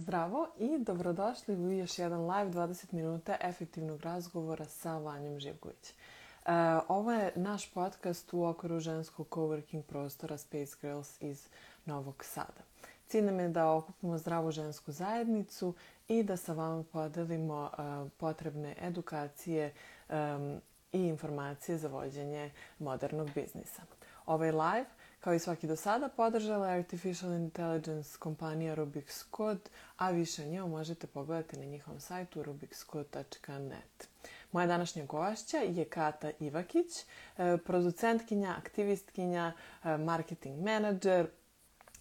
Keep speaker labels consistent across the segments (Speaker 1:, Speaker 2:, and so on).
Speaker 1: Zdravo i dobrodošli u još jedan live 20 minuta efektivnog razgovora sa Vanjom Živković. E, ovo je naš podcast u okviru ženskog coworking prostora Space Girls iz Novog Sada. Cilj nam je da okupimo zdravu žensku zajednicu i da sa vama podelimo e, potrebne edukacije e, i informacije za vođenje modernog biznisa. Ovaj live Kao i svaki do sada, podržala je Artificial Intelligence kompanija Rubik's Code, a više njemu možete pogledati na njihovom sajtu rubikscode.net. Moja današnja gošća je Kata Ivakić, e, producentkinja, aktivistkinja, e, marketing menadžer,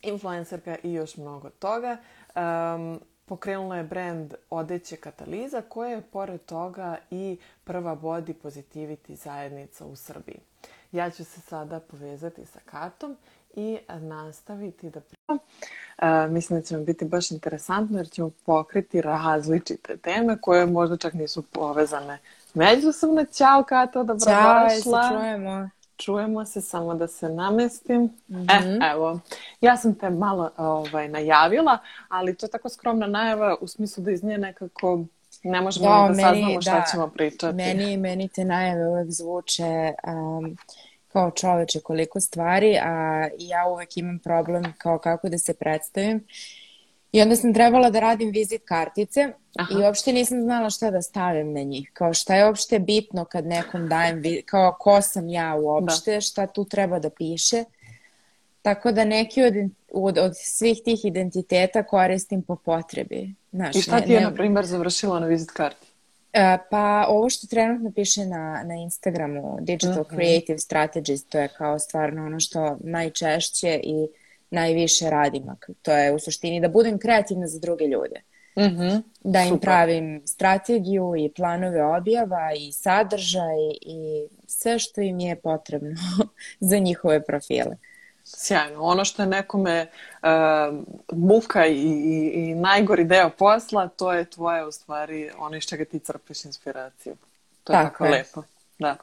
Speaker 1: influencerka i još mnogo toga. Um, pokrenula je brand odeće Kataliza koja je pored toga i prva body positivity zajednica u Srbiji. Ja ću se sada povezati sa Katom i nastaviti da pričam. Uh, mislim da će vam biti baš interesantno jer ćemo pokriti različite teme koje možda čak nisu povezane međusobno. Ćao Kato, dobrodošla.
Speaker 2: Ćao, se čujemo.
Speaker 1: Čujemo se, samo da se namestim. Mm -hmm. E, evo, ja sam te malo ovaj, najavila, ali to je tako skromna najava u smislu da iz nje nekako ne možemo da, da meni, saznamo šta da, ćemo pričati.
Speaker 2: Meni, meni te najave uvek zvuče um, kao čoveče koliko stvari, a ja uvek imam problem kao kako da se predstavim. I onda sam trebala da radim vizit kartice Aha. i uopšte nisam znala šta da stavim na njih. Kao šta je uopšte bitno kad nekom dajem, kao ko sam ja uopšte, da. šta tu treba da piše. Tako da neki od, od, od svih tih identiteta koristim po potrebi.
Speaker 1: Znaš, I šta ti je, ne, na primer, završila na vizit karti?
Speaker 2: Uh, pa ovo što trenutno piše na, na Instagramu, Digital uh mhm. -huh. Creative Strategies, to je kao stvarno ono što najčešće i najviše radim. To je u suštini da budem kreativna za druge ljude. Uh mhm. -huh. Da im Super. pravim strategiju i planove objava i sadržaj i sve što im je potrebno za njihove profile.
Speaker 1: Sjajno. Ono što je nekome uh, muka i, i, i najgori deo posla, to je tvoje u stvari ono iz čega ti crpiš inspiraciju. To je tako, tako je. lepo. Da.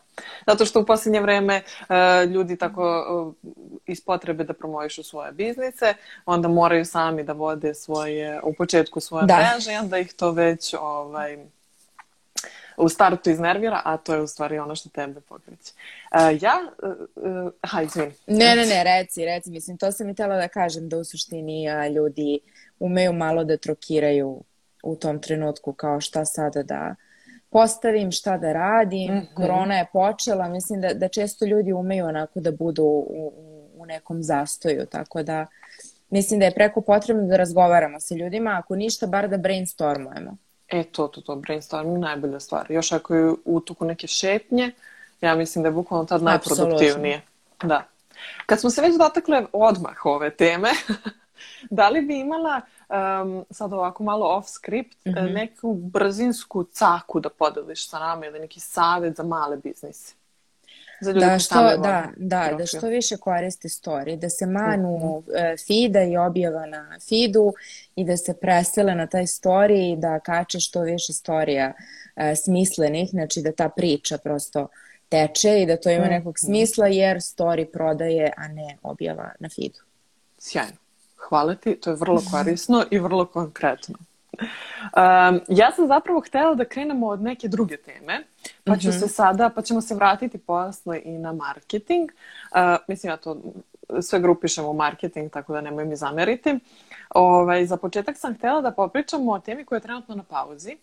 Speaker 1: Zato što u posljednje vreme uh, ljudi tako uh, iz potrebe da promovišu svoje biznise, onda moraju sami da vode svoje, u početku svoje da. mreže onda ih to već ovaj, u startu iznervira, a to je u stvari ono što tebe pokreće. Uh, ja, uh, uh, izvini.
Speaker 2: Ne, ne, ne, reci, reci, mislim, to sam i tela da kažem, da u suštini uh, ljudi umeju malo da trokiraju u tom trenutku kao šta sada da postavim, šta da radim, mm -hmm. korona je počela, mislim da, da često ljudi umeju onako da budu u, u nekom zastoju, tako da mislim da je preko potrebno da razgovaramo sa ljudima, ako ništa, bar da brainstormujemo.
Speaker 1: E, to, to, to, brainstorming najbolja stvar. Još ako je u tuku neke šetnje, ja mislim da je bukvalno tad najproduktivnije. Da. Kad smo se već dotakle odmah ove teme, da li bi imala um, sad ovako malo off script mm -hmm. neku brzinsku caku da podeliš sa nama ili neki savet za male biznise?
Speaker 2: Za ljude da, što, da, da, da što više koriste story, da se manu mm -hmm. feeda i objava na feedu i da se presele na taj story i da kače što više storija uh, smislenih, znači da ta priča prosto teče i da to ima mhm. nekog smisla jer story prodaje, a ne objava na feedu.
Speaker 1: Sjajno. Hvala ti, to je vrlo korisno i vrlo konkretno. Um, ja sam zapravo htela da krenemo od neke druge teme, pa ću mm -hmm. se sada, pa ćemo se vratiti posle i na marketing. Uh, mislim, ja to sve grupišem u marketing, tako da nemoj mi zameriti. Ovaj, za početak sam htela da popričamo o temi koja je trenutno na pauzi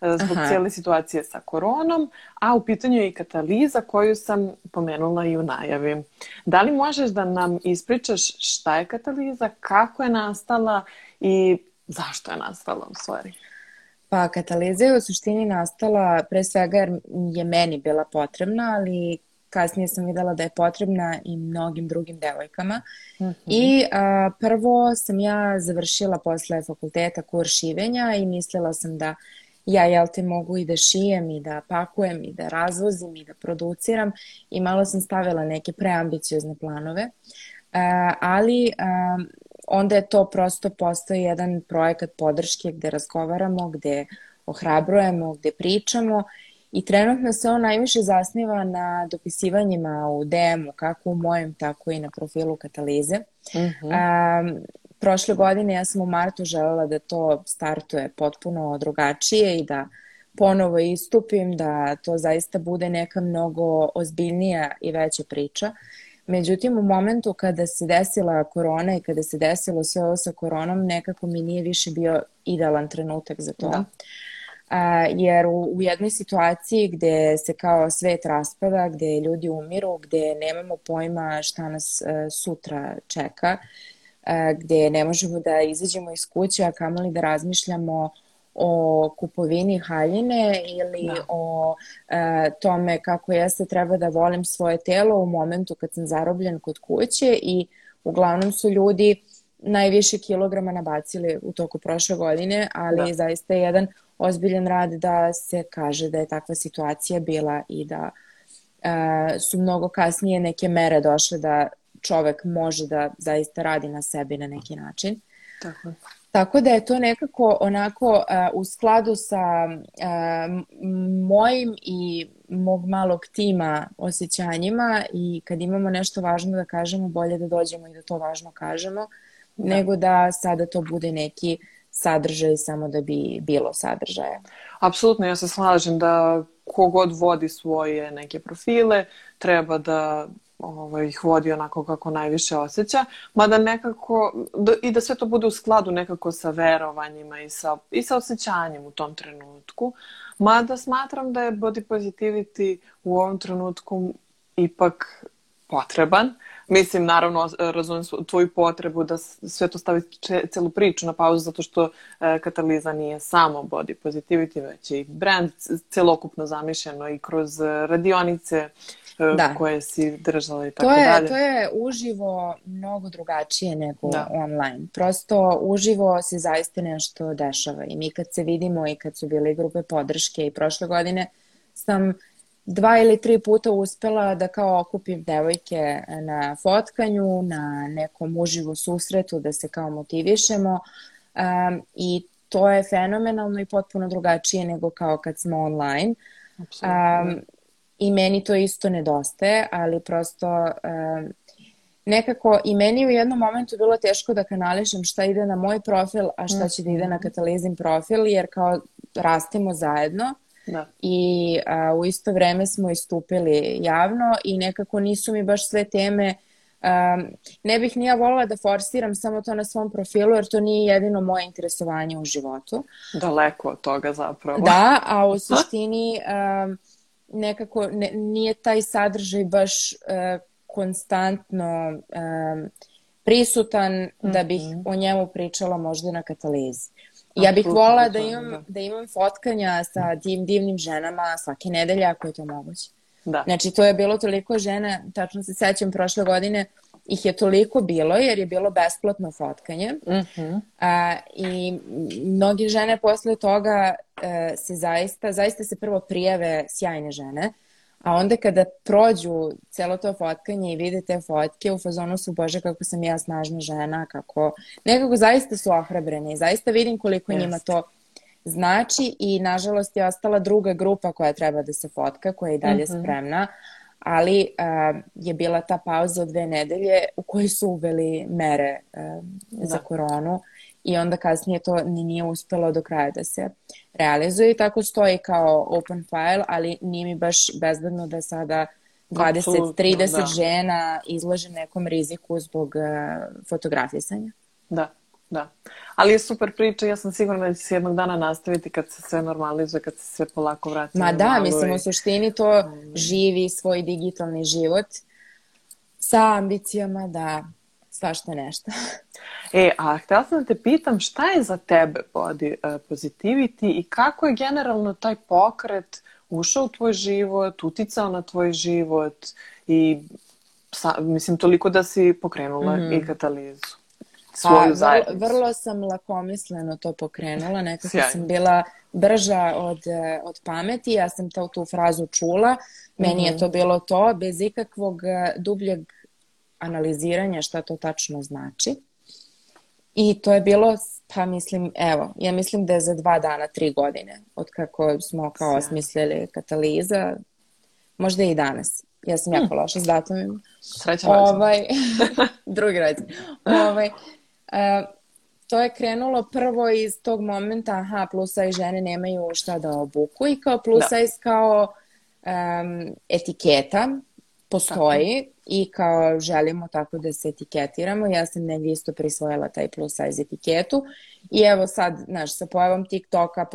Speaker 1: zbog Aha. cijele situacije sa koronom, a u pitanju je i kataliza koju sam pomenula i u najavi. Da li možeš da nam ispričaš šta je kataliza, kako je nastala i zašto je nastala u stvari?
Speaker 2: Pa kataliza je u suštini nastala pre svega jer je meni bila potrebna, ali kasnije sam videla da je potrebna i mnogim drugim devojkama. Mm -hmm. I a, prvo sam ja završila posle fakulteta kurs šivenja i mislila sam da ja jel te mogu i da šijem i da pakujem i da razvozim i da produciram i malo sam stavila neke preambiciozne planove. A, ali a, onda je to prosto postoji jedan projekat podrške gde razgovaramo, gde ohrabrujemo, gde pričamo i trenutno se on najviše zasniva na dopisivanjima u DM-u, kako u mojem, tako i na profilu Katalize. Mm -hmm. um, prošle godine ja sam u martu želela da to startuje potpuno drugačije i da ponovo istupim, da to zaista bude neka mnogo ozbiljnija i veća priča. Međutim, u momentu kada se desila korona i kada se desilo sve ovo sa koronom, nekako mi nije više bio idealan trenutak za to. Da. A, jer u, u jednoj situaciji gde se kao svet raspada, gde ljudi umiru, gde nemamo pojma šta nas a, e, sutra čeka, a, gde ne možemo da izađemo iz kuće, a kamoli da razmišljamo o kupovini haljine ili da. o e, tome kako ja se treba da volim svoje telo u momentu kad sam zarobljen kod kuće i uglavnom su ljudi najviše kilograma nabacili u toku prošle godine, ali da. zaista je jedan ozbiljan rad da se kaže da je takva situacija bila i da e, su mnogo kasnije neke mere došle da čovek može da zaista radi na sebi na neki način. Tako. Tako da je to nekako onako uh, u skladu sa uh, mojim i mog malog tima osjećanjima i kad imamo nešto važno da kažemo, bolje da dođemo i da to važno kažemo, da. nego da sada to bude neki sadržaj samo da bi bilo sadržaja.
Speaker 1: Apsolutno, ja se slažem da kogod vodi svoje neke profile treba da ovaj, ih vodi onako kako najviše osjeća, mada nekako, da, i da sve to bude u skladu nekako sa verovanjima i sa, i sa osjećanjem u tom trenutku. Mada smatram da je body positivity u ovom trenutku ipak potreban. Mislim, naravno, razumem tvoju potrebu da sve to stavi celu priču na pauzu zato što e, kataliza nije samo body positivity, već i brand celokupno zamišljeno i kroz radionice da. koje si držala i tako
Speaker 2: to je,
Speaker 1: dalje.
Speaker 2: To je uživo mnogo drugačije nego da. online. Prosto uživo se zaista nešto dešava i mi kad se vidimo i kad su bile grupe podrške i prošle godine sam dva ili tri puta uspela da kao okupim devojke na fotkanju, na nekom uživo susretu, da se kao motivišemo um, i to je fenomenalno i potpuno drugačije nego kao kad smo online. Absolutno. Um, i meni to isto nedostaje, ali prosto um, nekako i meni u jednom momentu bilo teško da kanališem šta ide na moj profil, a šta će da ide na mhm. katalizim profil, jer kao rastemo zajedno da. i a, u isto vreme smo istupili javno i nekako nisu mi baš sve teme Um, ne bih nija volila da forsiram samo to na svom profilu, jer to nije jedino moje interesovanje u životu.
Speaker 1: Daleko od toga zapravo.
Speaker 2: Da, a u suštini um, nekako ne, nije taj sadržaj baš uh, konstantno um, prisutan mm -hmm. da bih mhm. o njemu pričala možda na katalizi. Ja bih volila da imam, da. da imam fotkanja sa tim divnim ženama svake nedelje ako je to moguće. Da. Znači, to je bilo toliko žena, tačno se sećam prošle godine, ih je toliko bilo jer je bilo besplatno fotkanje mm -hmm. a, i mnogi žene posle toga e, se zaista, zaista se prvo prijave sjajne žene, a onda kada prođu celo to fotkanje i vide te fotke, u fazonu su, bože, kako sam ja snažna žena, kako nekako zaista su ohrabrene i zaista vidim koliko yes. njima to znači i nažalost je ostala druga grupa koja treba da se fotka, koja je i dalje mm -hmm. spremna, ali uh, je bila ta pauza od dve nedelje u kojoj su uveli mere uh, da. za koronu i onda kasnije to ni nije uspelo do kraja da se realizuje i tako stoji kao open file, ali nije mi baš bezbedno da sada 20-30 da. žena izlože nekom riziku zbog uh, fotografisanja.
Speaker 1: Da, da. Ali je super priča, ja sam sigurna da će se jednog dana nastaviti kad se sve normalizuje, kad se sve polako vrati.
Speaker 2: Ma da, mislim, u suštini to mm. živi svoj digitalni život sa ambicijama da svašta nešto.
Speaker 1: E, a htela sam da te pitam šta je za tebe body uh, positivity i kako je generalno taj pokret ušao u tvoj život, uticao na tvoj život i sa, mislim toliko da si pokrenula mm. i katalizu svoju
Speaker 2: pa, zajednicu. Vrlo, vrlo sam lakomisleno to pokrenula, nekako Sjajno. sam bila brža od, od pameti, ja sam to, tu frazu čula, meni mm -hmm. je mhm. to bilo to, bez ikakvog e, dubljeg analiziranja šta to tačno znači. I to je bilo, pa mislim, evo, ja mislim da je za dva dana, tri godine, od kako smo kao Sjajno. osmislili kataliza, možda i danas. Ja sam jako mm. loša s datumima.
Speaker 1: Srećan ovaj,
Speaker 2: drugi rođen. ovaj, to je krenulo prvo iz tog momenta, aha, plus size žene nemaju šta da obuku i kao plus da. size kao um, etiketa postoji tako. i kao želimo tako da se etiketiramo. Ja sam negdje isto prisvojila taj plus size etiketu i evo sad, znaš, sa pojavom TikToka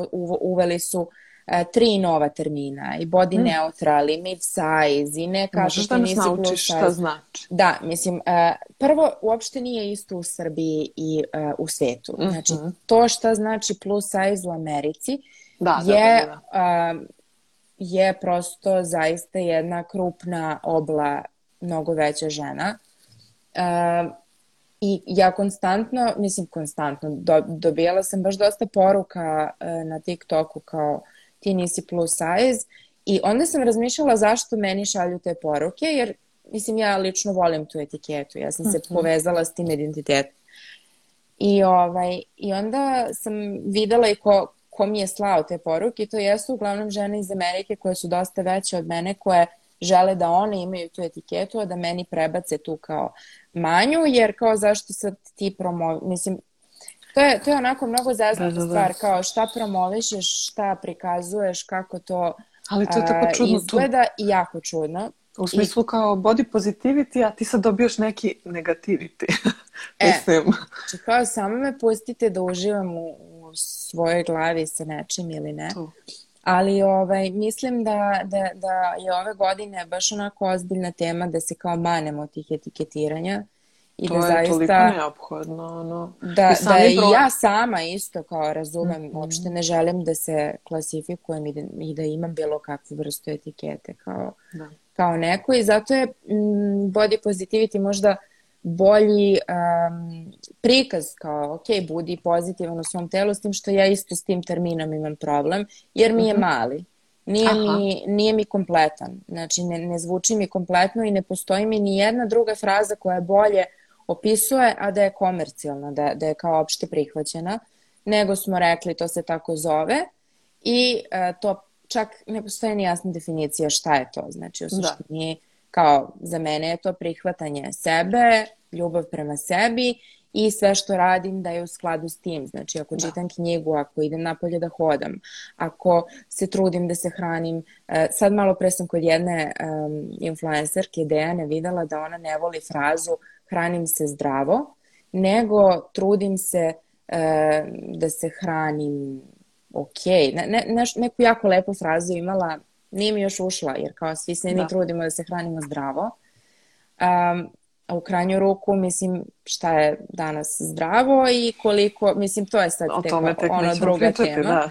Speaker 2: uveli su E, tri nova termina i body mm. neutral i mid size i ne
Speaker 1: kažu što nisi naučiš šta znači.
Speaker 2: Da, mislim, uh, prvo uopšte nije isto u Srbiji i uh, u svetu. Mm -hmm. Znači, to šta znači plus size u Americi da, da je, da, da, da. Je prosto zaista jedna krupna obla mnogo veća žena. Uh, I ja konstantno, mislim konstantno, do, dobijala sam baš dosta poruka uh, na TikToku kao ti nisi plus size. I onda sam razmišljala zašto meni šalju te poruke, jer mislim ja lično volim tu etiketu, ja sam se mhm. -huh. povezala s tim identitetom. I, ovaj, I onda sam videla i ko, ko mi je slao te poruke, to jesu uglavnom žene iz Amerike koje su dosta veće od mene, koje žele da one imaju tu etiketu, a da meni prebace tu kao manju, jer kao zašto sad ti promo... Mislim, To je, to je onako mnogo zeznuta da, da, da. stvar, kao šta promovišeš, šta prikazuješ, kako to,
Speaker 1: Ali to je tako čudno
Speaker 2: izgleda tu. i jako čudno.
Speaker 1: U smislu I... kao body positivity, a ti sad dobijaš neki negativity. e, Mislim.
Speaker 2: Znači kao samo me pustite da uživam u, u svojoj glavi sa nečim ili ne. To. Ali ovaj, mislim da, da, da je ove godine baš onako ozbiljna tema da se kao manemo tih etiketiranja.
Speaker 1: I to da je zaista, toliko neophodno. Ono.
Speaker 2: Da, da je pro... ja sama isto kao razumem, mm -hmm. uopšte ne želim da se klasifikujem i da, i da imam bilo kakvu vrstu etikete kao, da. kao neko i zato je mm, body positivity možda bolji um, prikaz kao ok, budi pozitivan u svom telu s tim što ja isto s tim terminom imam problem jer mi je -hmm. mali. Nije mi, nije mi kompletan. Znači, ne, ne zvuči mi kompletno i ne postoji mi ni jedna druga fraza koja je bolje opisuje, a da je komercijalna, da, da je kao opšte prihvaćena, nego smo rekli to se tako zove i e, to čak ne postoje ni jasna definicija šta je to. Znači, u da. suštini, da. kao za mene je to prihvatanje sebe, ljubav prema sebi i sve što radim da je u skladu s tim. Znači, ako da. čitam knjigu, ako idem napolje da hodam, ako se trudim da se hranim. E, sad malo pre sam kod jedne um, influencerke Dejane videla da ona ne voli frazu hranim se zdravo, nego trudim se e, da se hranim ok. Ne, ne, neš, neku jako lepu frazu imala, nije mi još ušla, jer kao svi se da. mi trudimo da se hranimo zdravo. Um, a u krajnju ruku, mislim, šta je danas zdravo i koliko, mislim, to je sad tome tek ono druga pričati, tema. Da.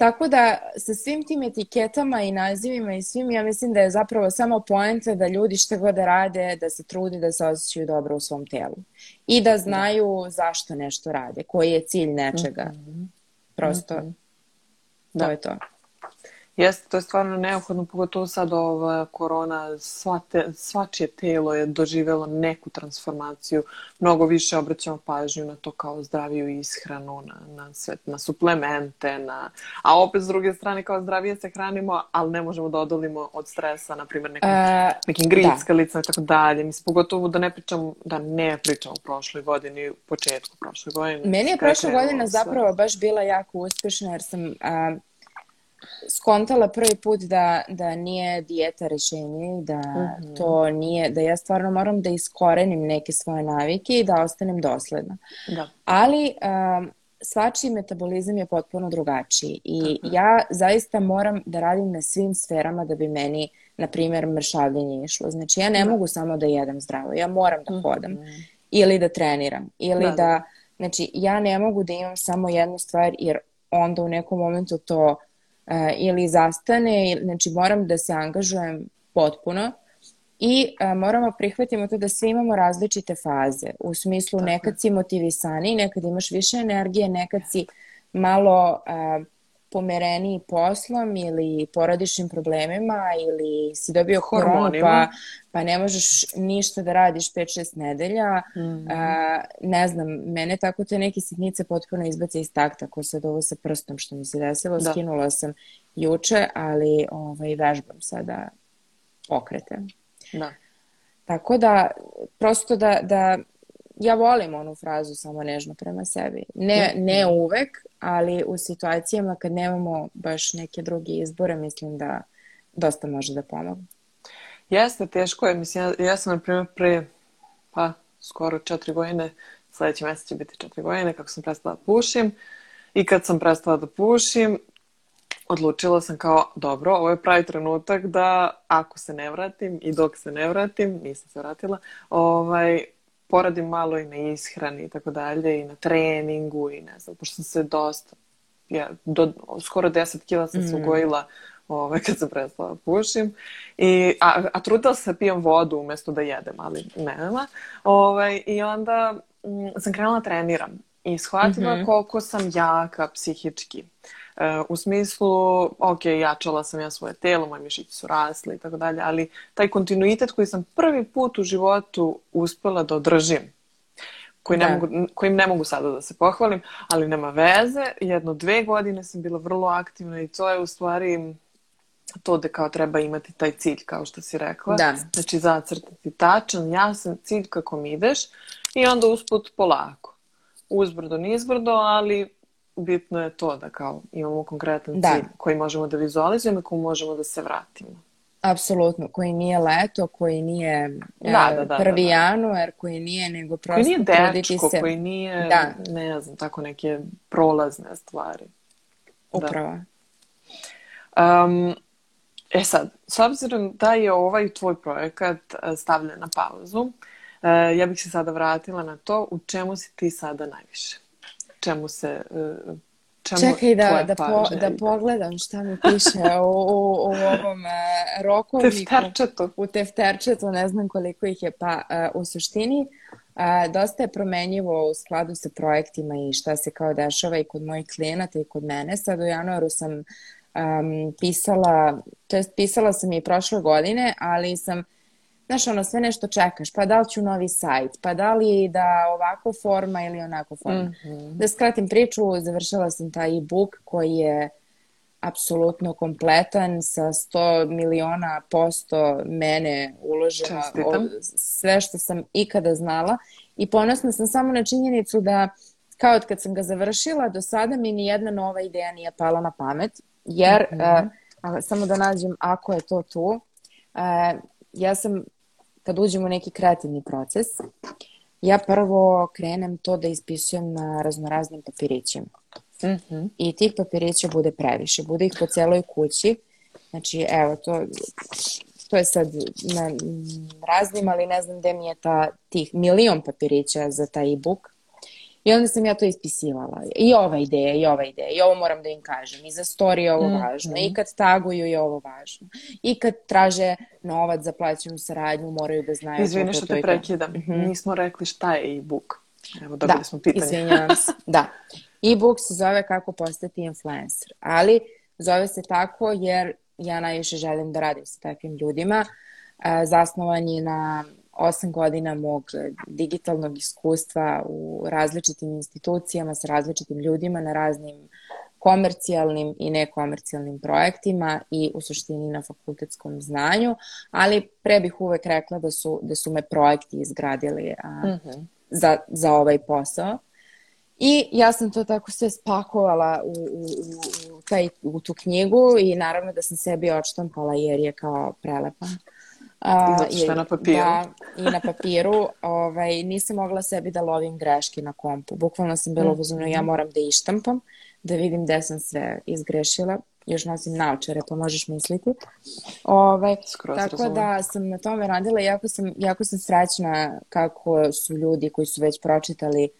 Speaker 2: Tako da sa svim tim etiketama i nazivima i svim, ja mislim da je zapravo samo poenta da ljudi šta god da rade, da se trude da se osjećaju dobro u svom telu. I da znaju zašto nešto rade, koji je cilj nečega. Mm -hmm. Prosto, mm -hmm. to da. je to.
Speaker 1: Jeste, to je stvarno neophodno, pogotovo sad ova korona, sva te, svačije telo je doživelo neku transformaciju, mnogo više obraćamo pažnju na to kao zdraviju ishranu, na, na, sve, na suplemente, na, a opet s druge strane kao zdravije se hranimo, ali ne možemo da odolimo od stresa, na primjer nekim, uh, nekim grickalicama da. i tako dalje. Mislim, pogotovo da ne pričam, da ne pričam u prošloj godini, u početku prošle godine.
Speaker 2: Meni je prošla godina zapravo baš bila jako uspešna jer sam uh, skontala prvi put da, da nije dijeta rešenje, da mm -hmm. to nije, da ja stvarno moram da iskorenim neke svoje navike i da ostanem dosledna. Da. Ali um, svačiji metabolizam je potpuno drugačiji i mm -hmm. ja zaista moram da radim na svim sferama da bi meni, na primjer, mršavljenje išlo. Znači ja ne da. mogu samo da jedem zdravo, ja moram da hodam mm -hmm. ili da treniram ili da, da, da, znači ja ne mogu da imam samo jednu stvar jer onda u nekom momentu to ili zastane, znači moram da se angažujem potpuno i a, e, moramo prihvatimo to da svi imamo različite faze. U smislu Tako. nekad si motivisani, nekad imaš više energije, nekad si malo a, e, pomereniji poslom ili porodičnim problemima ili si dobio koronu pa, pa ne možeš ništa da radiš 5-6 nedelja. Mm -hmm. a, ne znam, mene tako te neke sitnice potpuno izbace iz takta, ko sad ovo sa prstom što mi se desilo, da. skinula sam juče, ali ovaj, vežbam sada pokrete. Da. Tako da, prosto da, da ja volim onu frazu samo nežno prema sebi. Ne, ne uvek, ali u situacijama kad nemamo baš neke druge izbore, mislim da dosta može da pomogne.
Speaker 1: Jeste, teško je. Mislim, ja, ja sam, na primjer, pre, pa, skoro četiri godine, sledeći mesec će biti četiri godine, kako sam prestala da pušim. I kad sam prestala da pušim, odlučila sam kao, dobro, ovo je pravi trenutak da ako se ne vratim i dok se ne vratim, nisam se vratila, ovaj, poradim malo i na ishrani i tako dalje i na treningu i ne znam, pošto sam se dosta, ja, do, skoro 10 kila sam se mm. ugojila ovaj, kad sam prestala da pušim. I, a, a trudila sam da pijem vodu umesto da jedem, ali nema. Ovaj, I onda m, mm, sam krenula da treniram i shvatila mm -hmm. koliko sam jaka psihički. E, u smislu, ok, jačala sam ja svoje telo, moji mišići su rasli i tako dalje, ali taj kontinuitet koji sam prvi put u životu uspela da održim, koji ne da. mogu, kojim ne mogu sada da se pohvalim, ali nema veze, jedno dve godine sam bila vrlo aktivna i to je u stvari to da kao treba imati taj cilj, kao što si rekla. Da. Znači zacrtati tačan, jasan cilj kako mi ideš i onda usput polako. Uzbrdo, nizbrdo, ali bitno je to da kao imamo konkretan da. cilj koji možemo da vizualizujemo i koji možemo da se vratimo.
Speaker 2: Apsolutno, koji nije leto, koji nije da, da, da, prvi da, da. januar, koji nije nego prosto
Speaker 1: koji nije dečko, se... koji nije, da. ne znam, tako neke prolazne stvari.
Speaker 2: Upravo.
Speaker 1: Da. Um, e sad, s obzirom da je ovaj tvoj projekat e, stavljen na pauzu, uh, ja bih se sada vratila na to u čemu si ti sada najviše čemu se e, čemu
Speaker 2: Čekaj da, da, po, da pogledam šta mi piše u, u, u ovom uh, rokovniku.
Speaker 1: Tefterčetu.
Speaker 2: U tefterčetu, ne znam koliko ih je. Pa uh, u suštini uh, dosta je promenjivo u skladu sa projektima i šta se kao dešava i kod mojih klijenata i kod mene. Sad u januaru sam um, pisala, to jest pisala sam i prošle godine, ali sam znaš, ono, sve nešto čekaš, pa da li ću novi sajt, pa da li da ovako forma ili onako forma. Mm -hmm. Da skratim priču, završila sam taj e-book koji je apsolutno kompletan sa 100 miliona posto mene uloženo od sve što sam ikada znala i ponosna sam samo na činjenicu da kao od kad sam ga završila do sada mi ni jedna nova ideja nije pala na pamet jer mm -hmm. uh, samo da nađem ako je to tu uh, ja sam kad uđem u neki kreativni proces, ja prvo krenem to da ispisujem na raznoraznim papirićima. Mm -hmm. I tih papirića bude previše, bude ih po celoj kući. Znači, evo, to, to je sad na raznim, ali ne znam gde mi je ta, tih milion papirića za taj e-book. I onda sam ja to ispisivala. I ova ideja, i ova ideja, i ovo moram da im kažem. I za story je ovo mm, važno. I kad taguju je ovo važno. I kad traže novac za plaćenu saradnju, moraju da znaju...
Speaker 1: Izvini što te prekidam. Mm -hmm. Nismo rekli šta je e-book. Evo, dobili da, smo pitanje.
Speaker 2: izvinjavam se. Da. E-book se zove kako postati influencer. Ali zove se tako jer ja najviše želim da radim sa takvim ljudima. Zasnovan je na osam godina mog digitalnog iskustva u različitim institucijama sa različitim ljudima na raznim komercijalnim i nekomercijalnim projektima i u suštini na fakultetskom znanju, ali pre bih uvek rekla da su, da su me projekti izgradili a, mm -hmm. za, za ovaj posao. I ja sam to tako sve spakovala u, u, u, taj, u tu knjigu i naravno da sam sebi odštampala jer je kao prelepa.
Speaker 1: A, Zato što je na papiru.
Speaker 2: Da, i na papiru. ovaj, nisam mogla sebi da lovim greške na kompu. Bukvalno sam bila mm. ja moram da ištampam, da vidim gde sam sve izgrešila. Još nosim naočare, pa možeš misliti. Ovaj, Skroz tako razumem. da sam na tome radila. Jako sam, jako sam srećna kako su ljudi koji su već pročitali e,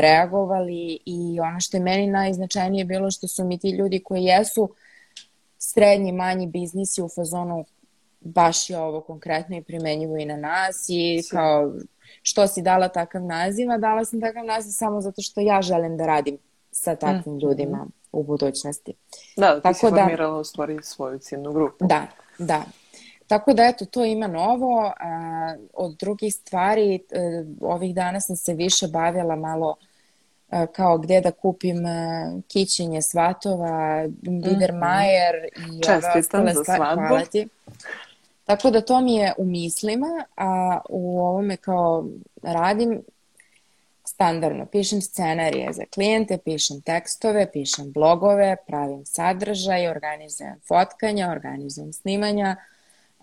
Speaker 2: reagovali i ono što je meni najznačajnije bilo što su mi ti ljudi koji jesu srednji, manji biznisi u fazonu baš je ovo konkretno i primenjivo i na nas i kao što si dala takav naziv, a dala sam takav naziv samo zato što ja želim da radim sa takvim mm. ljudima u budućnosti.
Speaker 1: Da, ti Tako si da- formirala u stvari svoju ciljnu grupu.
Speaker 2: Da, da. Tako da eto, to ima novo. A, od drugih stvari, a, e, ovih dana sam se više bavila malo a, kao gde da kupim a, kićenje svatova, Biedermeier mm -hmm. i
Speaker 1: Čestitam ove ostale stvari. Hvala ti.
Speaker 2: Tako da to mi je u mislima, a u ovome kao radim, standardno. Pišem scenarije za klijente, pišem tekstove, pišem blogove, pravim sadržaj, organizujem fotkanja, organizujem snimanja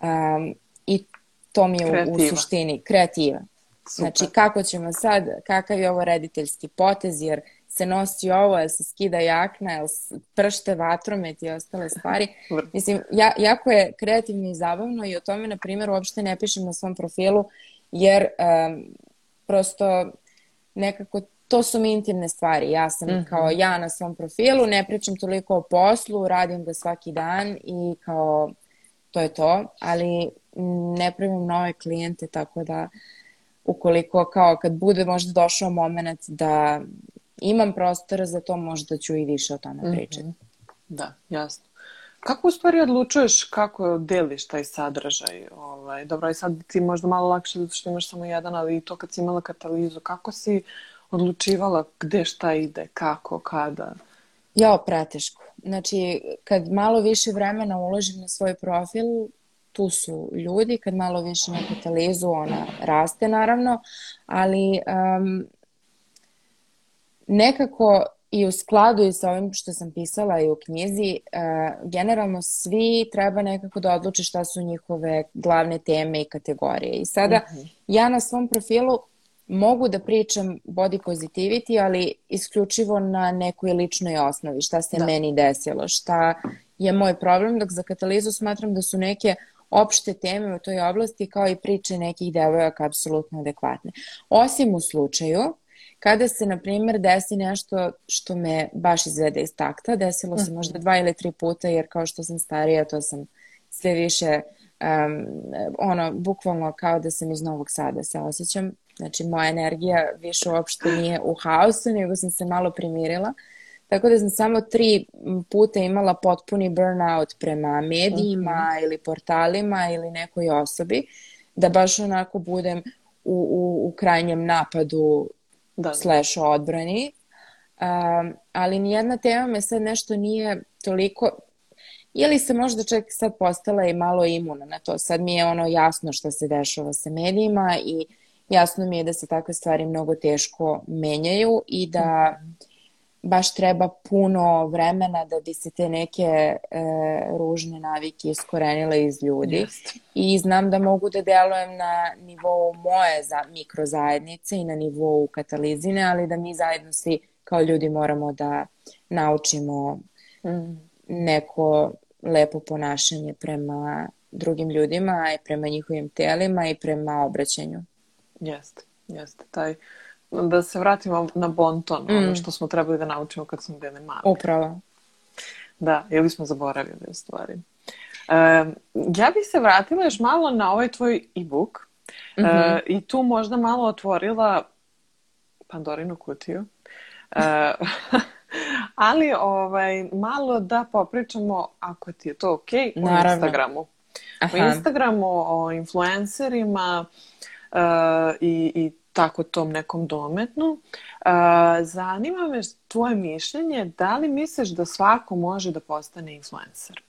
Speaker 2: um, i to mi je u, u suštini kreativa. Super. Znači kako ćemo sad, kakav je ovo rediteljski potez, jer se nosi ovo, jel se skida jakna, jel pršte vatromet i ostale stvari. Mislim, ja, jako je kreativno i zabavno i o tome, na primjer, uopšte ne pišem na svom profilu, jer um, prosto nekako to su mi intimne stvari. Ja sam mm -hmm. kao ja na svom profilu, ne pričam toliko o poslu, radim ga svaki dan i kao to je to, ali ne primam nove klijente, tako da ukoliko kao kad bude možda došao moment da imam prostora za to, možda ću i više o tome mhm. pričati. Mm -hmm.
Speaker 1: Da, jasno. Kako u stvari odlučuješ kako deliš taj sadržaj? Ovaj, dobro, i sad ti možda malo lakše zato što imaš samo jedan, ali i to kad si imala katalizu, kako si odlučivala gde šta ide, kako, kada?
Speaker 2: Ja, preteško. Znači, kad malo više vremena uložim na svoj profil, tu su ljudi, kad malo više na katalizu, ona raste naravno, ali um, nekako i u skladu i sa ovim što sam pisala i u knjizi, uh, generalno svi treba nekako da odluče šta su njihove glavne teme i kategorije. I sada mhm. -huh. ja na svom profilu mogu da pričam body positivity, ali isključivo na nekoj ličnoj osnovi, šta se da. meni desilo, šta je moj problem, dok za katalizu smatram da su neke opšte teme u toj oblasti kao i priče nekih devojaka apsolutno adekvatne. Osim u slučaju kada se, na primjer, desi nešto što me baš izvede iz takta, desilo se mhm. možda dva ili tri puta, jer kao što sam starija, to sam sve više, um, ono, bukvalno kao da sam iz Novog Sada se osjećam. Znači, moja energija više uopšte nije u haosu, nego sam se malo primirila. Tako da sam samo tri puta imala potpuni burnout prema medijima mhm. -huh. ili portalima ili nekoj osobi, da baš onako budem u, u, u krajnjem napadu da, da. slash odbrani. Um, ali nijedna tema me sad nešto nije toliko ili se možda čak sad postala i malo imuna na to. Sad mi je ono jasno što se dešava sa medijima i jasno mi je da se takve stvari mnogo teško menjaju i da mm -hmm baš treba puno vremena da bi se te neke e, ružne navike iskorenile iz ljudi. Just. I znam da mogu da delujem na nivou moje za, mikrozajednice i na nivou katalizine, ali da mi zajedno svi kao ljudi moramo da naučimo mm. neko lepo ponašanje prema drugim ljudima i prema njihovim telima i prema obraćanju.
Speaker 1: Jeste, jeste. Taj da se vratimo na bonton, mm. ono što smo trebali da naučimo kad smo bili mali.
Speaker 2: Upravo.
Speaker 1: Da, ili smo zaboravili u stvari. E, ja bih se vratila još malo na ovaj tvoj e-book mm -hmm. e, i tu možda malo otvorila Pandorinu kutiju. E, ali ovaj, malo da popričamo, ako ti je to ok, o Instagramu. Aha. O Instagramu, o influencerima uh, i, i tako tom nekom dometnu. Uh, zanima me tvoje mišljenje, da li misliš da svako može da postane influencer?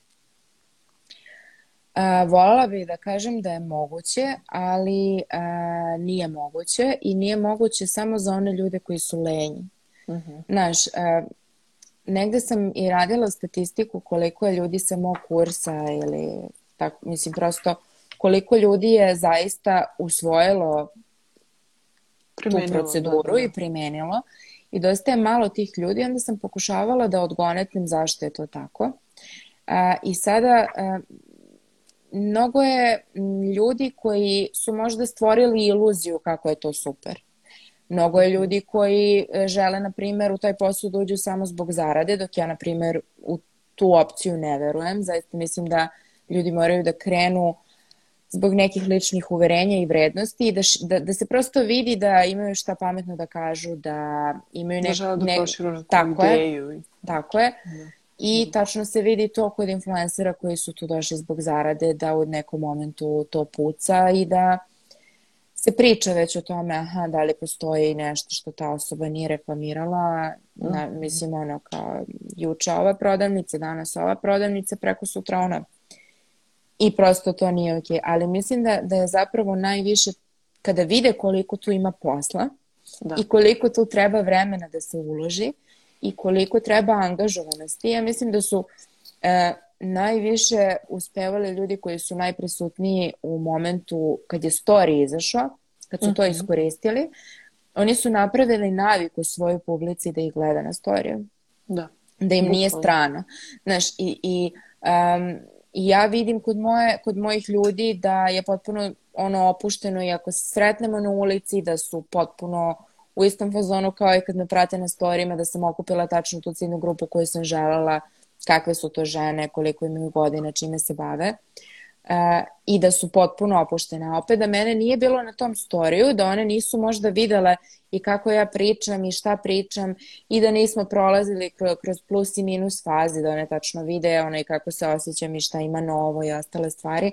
Speaker 2: Uh, voljela bih da kažem da je moguće, ali uh, nije moguće i nije moguće samo za one ljude koji su lenji. Uh mhm. -huh. Znaš, uh, negde sam i radila statistiku koliko je ljudi sa mog kursa ili tako, mislim prosto koliko ljudi je zaista usvojilo primenilo, tu proceduru da, da. i primenilo i dosta je malo tih ljudi, onda sam pokušavala da odgonetnem zašto je to tako. A, I sada a, mnogo je ljudi koji su možda stvorili iluziju kako je to super. Mnogo je ljudi koji e, žele, na primjer, u taj posao da uđu samo zbog zarade, dok ja, na primjer, u tu opciju ne verujem. Zaista mislim da ljudi moraju da krenu zbog nekih ličnih uverenja i vrednosti i da, da, da se prosto vidi da imaju šta pametno da kažu, da imaju nek,
Speaker 1: da ne, tako ideju.
Speaker 2: Je, tako je. Da. I tačno se vidi to kod influencera koji su tu došli zbog zarade, da u nekom momentu to puca i da se priča već o tome, aha, da li postoji nešto što ta osoba nije reklamirala, na, mhm. mislim ono kao juče ova prodavnica, danas ova prodavnica, preko sutra ona i prosto to nije ok. Ali mislim da, da je zapravo najviše kada vide koliko tu ima posla da. i koliko tu treba vremena da se uloži i koliko treba angažovanosti. Ja mislim da su e, najviše uspevali ljudi koji su najprisutniji u momentu kad je story izašao, kad su to mhm. iskoristili. Oni su napravili naviku svojoj publici da ih gleda na storiju.
Speaker 1: Da.
Speaker 2: Da im nije strano. Znaš, i, i um, ja vidim kod, moje, kod mojih ljudi da je potpuno ono opušteno i ako se sretnemo na ulici da su potpuno u istom fazonu kao i kad me prate na storijima da sam okupila tačno tu ciljnu grupu koju sam želela, kakve su to žene, koliko imaju godina, čime se bave. Uh, i da su potpuno opuštene. A opet da mene nije bilo na tom storiju, da one nisu možda videle i kako ja pričam i šta pričam i da nismo prolazili kroz, plus i minus fazi, da one tačno vide ono i kako se osjećam i šta ima novo i ostale stvari.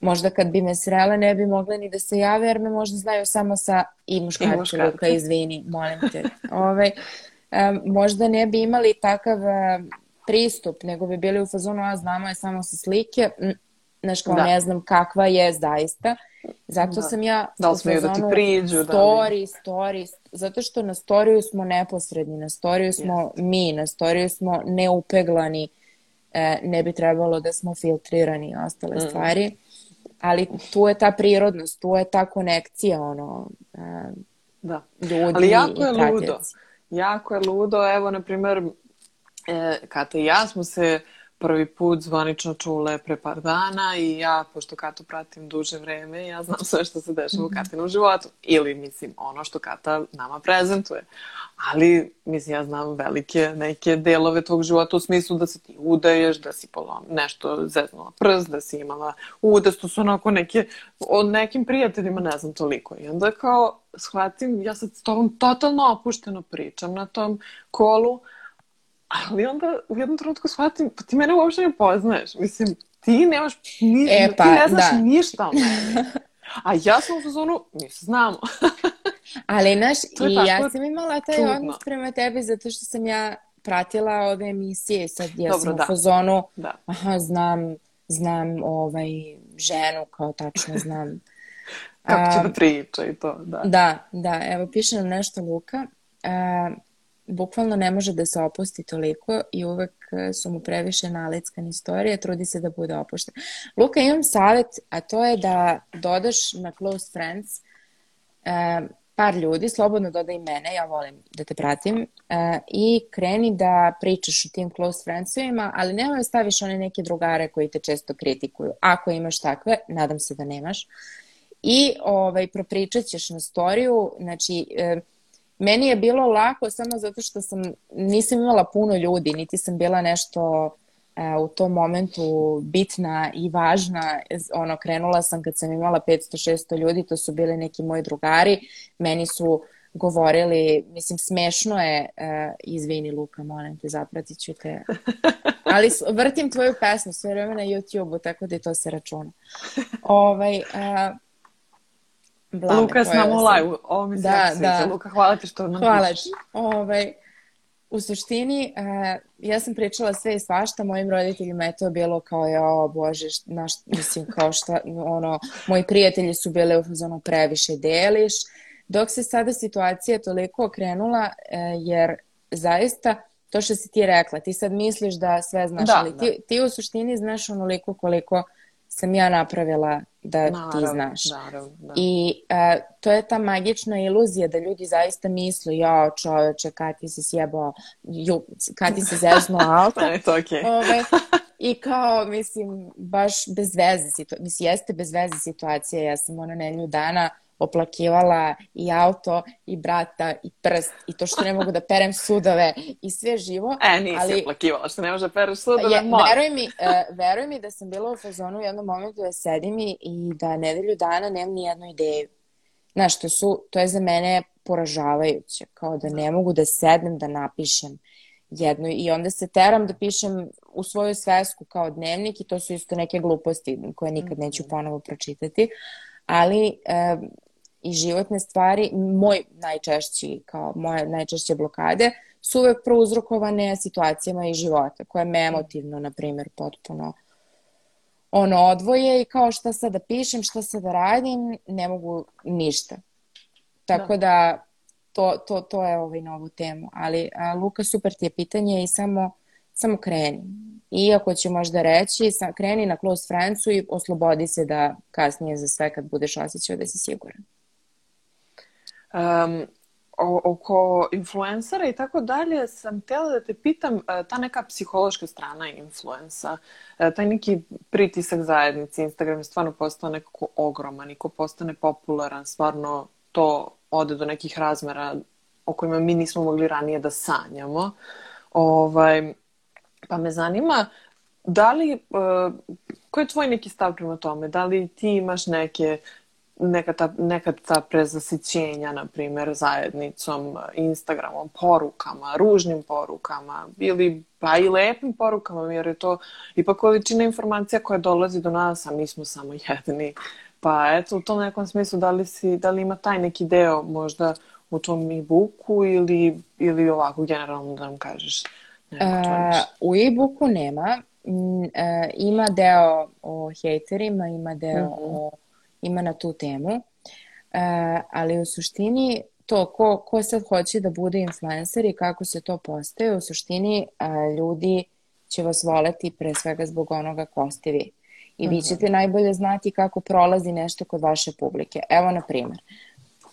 Speaker 2: Možda kad bi me srele ne bi mogle ni da se jave jer me možda znaju samo sa i muškarci, Luka, izvini, molim te. Ove, ovaj, um, možda ne bi imali takav uh, pristup, nego bi bili u fazonu, a znamo je samo sa slike, znaš kao da. ne znam kakva je zaista. Zato da. sam ja
Speaker 1: da li smeju da ti priđu
Speaker 2: story, da story, zato što na storiju smo neposredni, na storiju smo yes. mi, na storiju smo neupeglani, e, ne bi trebalo da smo filtrirani i ostale mm. stvari. Ali tu je ta prirodnost, tu je ta konekcija, ono, e,
Speaker 1: da. ljudi Ali jako je ludo. Jako je ludo, evo, na primer, e, Kata i ja smo se prvi put zvanično čule pre par dana i ja, pošto Katu pratim duže vreme, ja znam sve što se dešava u mhm. Katinom životu. Ili, mislim, ono što Kata nama prezentuje. Ali, mislim, ja znam velike neke delove tvog života u smislu da se ti udaješ, da si polom, nešto zeznula prst, da si imala udes, to su onako neke, od nekim prijateljima ne znam toliko. I onda kao shvatim, ja sad s tobom totalno opušteno pričam na tom kolu, Ali onda u jednom trenutku shvatim, pa ti mene uopšte ne poznaješ. Mislim, ti nemaš ni, e, pa, ti ne znaš da. ništa o meni. A ja sam u fazonu, mi se znamo.
Speaker 2: Ali, znaš, i ja sam imala taj čudno. odnos prema tebi zato što sam ja pratila ove emisije. Sad ja Dobro, sam da. u fazonu, da. aha, znam, znam ovaj, ženu, kao tačno znam.
Speaker 1: Kako će da priča i to, da.
Speaker 2: Da, da, evo piše nam nešto Luka. Uh, bukvalno ne može da se opusti toliko i uvek e, su mu previše nalickane istorije, trudi se da bude opušten. Luka, imam savjet, a to je da dodaš na close friends e, par ljudi, slobodno dodaj mene, ja volim da te pratim, e, i kreni da pričaš o tim close friendsovima, ali nemoj da staviš one neke drugare koji te često kritikuju. Ako imaš takve, nadam se da nemaš, i ovaj, propričat ćeš na storiju, znači, e, Meni je bilo lako samo zato što sam, nisam imala puno ljudi, niti sam bila nešto e, u tom momentu bitna i važna. Ono, krenula sam kad sam imala 500-600 ljudi, to su bili neki moji drugari. Meni su govorili, mislim, smešno je, e, izvini Luka, molim te, zapratit ću te. Ali vrtim tvoju pesmu sve vreme na YouTube-u, tako da i to se računa. Ovaj, a,
Speaker 1: Blame Luka s nama u live ovo mi se da, da. Luka, hvala ti što nam
Speaker 2: Hvala ti. Ovaj, u suštini, uh, ja sam pričala sve i svašta, mojim roditeljima je to bilo kao, ja, bože, naš, mislim, kao šta, ono, moji prijatelji su bile u fazonu previše deliš, dok se sada situacija toliko okrenula, uh, jer zaista, to što si ti rekla, ti sad misliš da sve znaš, da, ali da. Ti, ti u suštini znaš onoliko koliko sam ja napravila da naravno, ti znaš.
Speaker 1: Naravno, da.
Speaker 2: I uh, to je ta magična iluzija da ljudi zaista misle, ja čoveče, kad ti se sjebao, ju, kad ti se zeznuo auto.
Speaker 1: ne, to okej. Okay. Ove,
Speaker 2: I kao, mislim, baš bez veze situacija. Mislim, jeste bez veze situacija. Ja sam ono nedelju dana oplakivala i auto i brata i prst i to što ne mogu da perem sudove i sve živo.
Speaker 1: E, nisi ali, oplakivala što ne može da pereš sudove,
Speaker 2: je, veruj mi, uh, veruj mi da sam bila u fazonu u jednom momentu da sedim i, i da nedelju dana nemam ni jednu ideju. Znaš, to, su, to je za mene poražavajuće, kao da ne mogu da sednem da napišem jednu i onda se teram da pišem u svoju svesku kao dnevnik i to su isto neke gluposti koje nikad neću mhm. ponovo pročitati ali um, i životne stvari, moj najčešći, kao moje najčešće blokade, su uvek prouzrokovane situacijama iz života, koje me emotivno, na primjer, potpuno ono odvoje i kao šta sad da pišem, šta sad da radim, ne mogu ništa. Tako da, da to, to, to je ovaj novu temu. Ali, a, Luka, super ti je pitanje i samo, samo kreni. Iako će možda reći, sa, kreni na close friendsu i oslobodi se da kasnije za sve kad budeš osjećao da si siguran.
Speaker 1: Um, oko influencera i tako dalje sam htjela da te pitam e, ta neka psihološka strana influensa, e, taj neki pritisak zajednici, Instagram je stvarno postao nekako ogroman i ko postane popularan, stvarno to ode do nekih razmera o kojima mi nismo mogli ranije da sanjamo. Ovaj, pa me zanima da li, e, koji je tvoj neki stav prema tome? Da li ti imaš neke neka ta, neka ta prezasićenja, na primjer, zajednicom, Instagramom, porukama, ružnim porukama, ili pa i lepim porukama, jer je to ipak količina informacija koja dolazi do nas, a mi smo samo jedni. Pa eto, u tom nekom smislu, da li, si, da li ima taj neki deo možda u tom e-booku ili, ili ovako generalno da nam kažeš?
Speaker 2: Neko uh, u e-booku nema. Mm, uh, ima deo o hejterima, ima deo mhm. -huh. o ima na tu temu. E, ali u suštini to ko, ko sad hoće da bude influencer i kako se to postaje, u suštini a, e, ljudi će vas voleti pre svega zbog onoga ko ste vi. I vi mhm. ćete najbolje znati kako prolazi nešto kod vaše publike. Evo, na primer,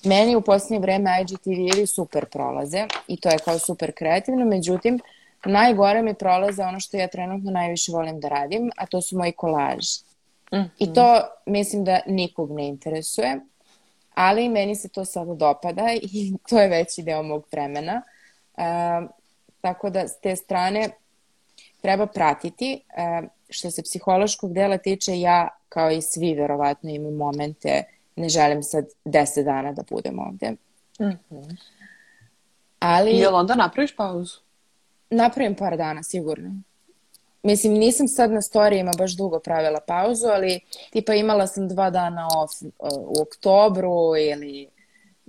Speaker 2: meni u posljednje vreme IGTV-evi super prolaze i to je kao super kreativno, međutim, najgore mi prolaze ono što ja trenutno najviše volim da radim, a to su moji kolaži. Mm-hmm. I to mislim da nikog ne interesuje, ali meni se to sada dopada i to je veći deo mog vremena. E, tako da s te strane treba pratiti. E, što se psihološkog dela tiče, ja kao i svi verovatno imam momente, ne želim sad deset dana da budem ovde. Mm-hmm. Ali...
Speaker 1: Jel onda napraviš pauzu?
Speaker 2: Napravim par dana, sigurno. Mislim, nisam sad na storijima baš dugo pravila pauzu, ali tipa imala sam dva dana off u oktobru ili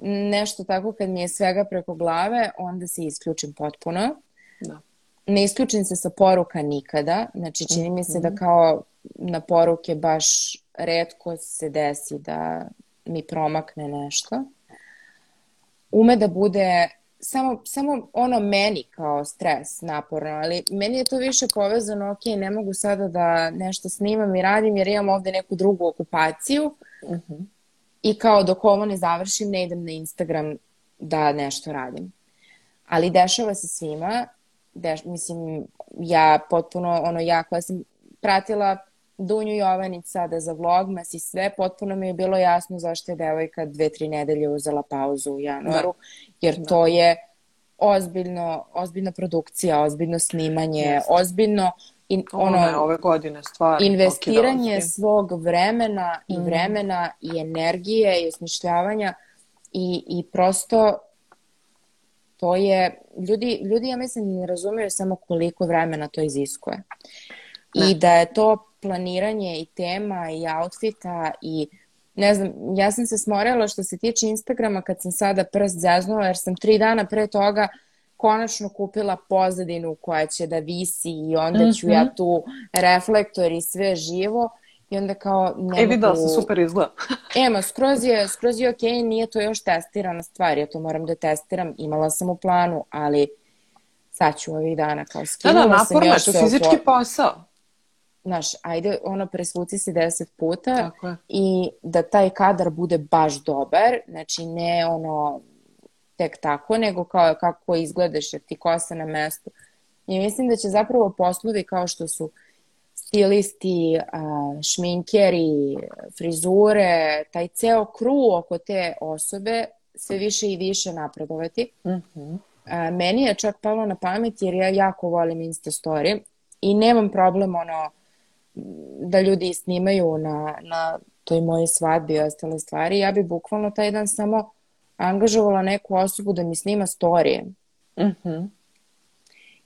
Speaker 2: nešto tako kad mi je svega preko glave, onda se isključim potpuno. Da. Ne isključim se sa poruka nikada, znači čini mi se da mhm. kao na poruke baš redko se desi da mi promakne nešto. Ume da bude samo, samo ono meni kao stres naporno, ali meni je to više povezano, ok, ne mogu sada da nešto snimam i radim jer imam ovde neku drugu okupaciju uh mhm. -huh. i kao dok ovo ne završim ne idem na Instagram da nešto radim. Ali dešava se svima, deš, mislim, ja potpuno, ono, ja koja sam pratila Dunju Jovanić sada za vlogmas i sve, potpuno mi je bilo jasno zašto je devojka dve, tri nedelje uzela pauzu u januaru, da. jer da. to je ozbiljno, ozbiljna produkcija, ozbiljno snimanje, ozbiljno in, ono,
Speaker 1: ne, ove godine stvari.
Speaker 2: Investiranje svog vremena i mm. vremena i energije i osmišljavanja i, i prosto to je, ljudi, ljudi ja mislim ne razumeju samo koliko vremena to iziskuje. Ne. I da je to planiranje i tema i outfita i ne znam, ja sam se smorela što se tiče Instagrama kad sam sada prst zeznula jer sam tri dana pre toga konačno kupila pozadinu koja će da visi i onda ću mm -hmm. ja mhm. tu reflektor i sve živo i onda kao
Speaker 1: ne E, videla sam, super izgleda.
Speaker 2: e, ma, skroz je, skroz je okej, okay, nije to još testirana stvar, ja to moram da testiram, imala sam u planu, ali sad ću ovih dana kao skinula
Speaker 1: da, da, naporno, sam još... Da, da, fizički posao
Speaker 2: znaš, ajde, ono, presvuci se deset puta tako i da taj kadar bude baš dobar, znači ne ono tek tako, nego kao kako izgledaš jer ti kosa na mestu. I mislim da će zapravo poslovi kao što su stilisti, šminkeri, frizure, taj ceo kru oko te osobe sve više i više napredovati. Mm -hmm. Meni je čak palo na pamet jer ja jako volim Insta story i nemam problem ono da ljudi snimaju na, na toj mojoj svadbi i ostale stvari, ja bi bukvalno taj dan samo angažovala neku osobu da mi snima storije. Mm -hmm.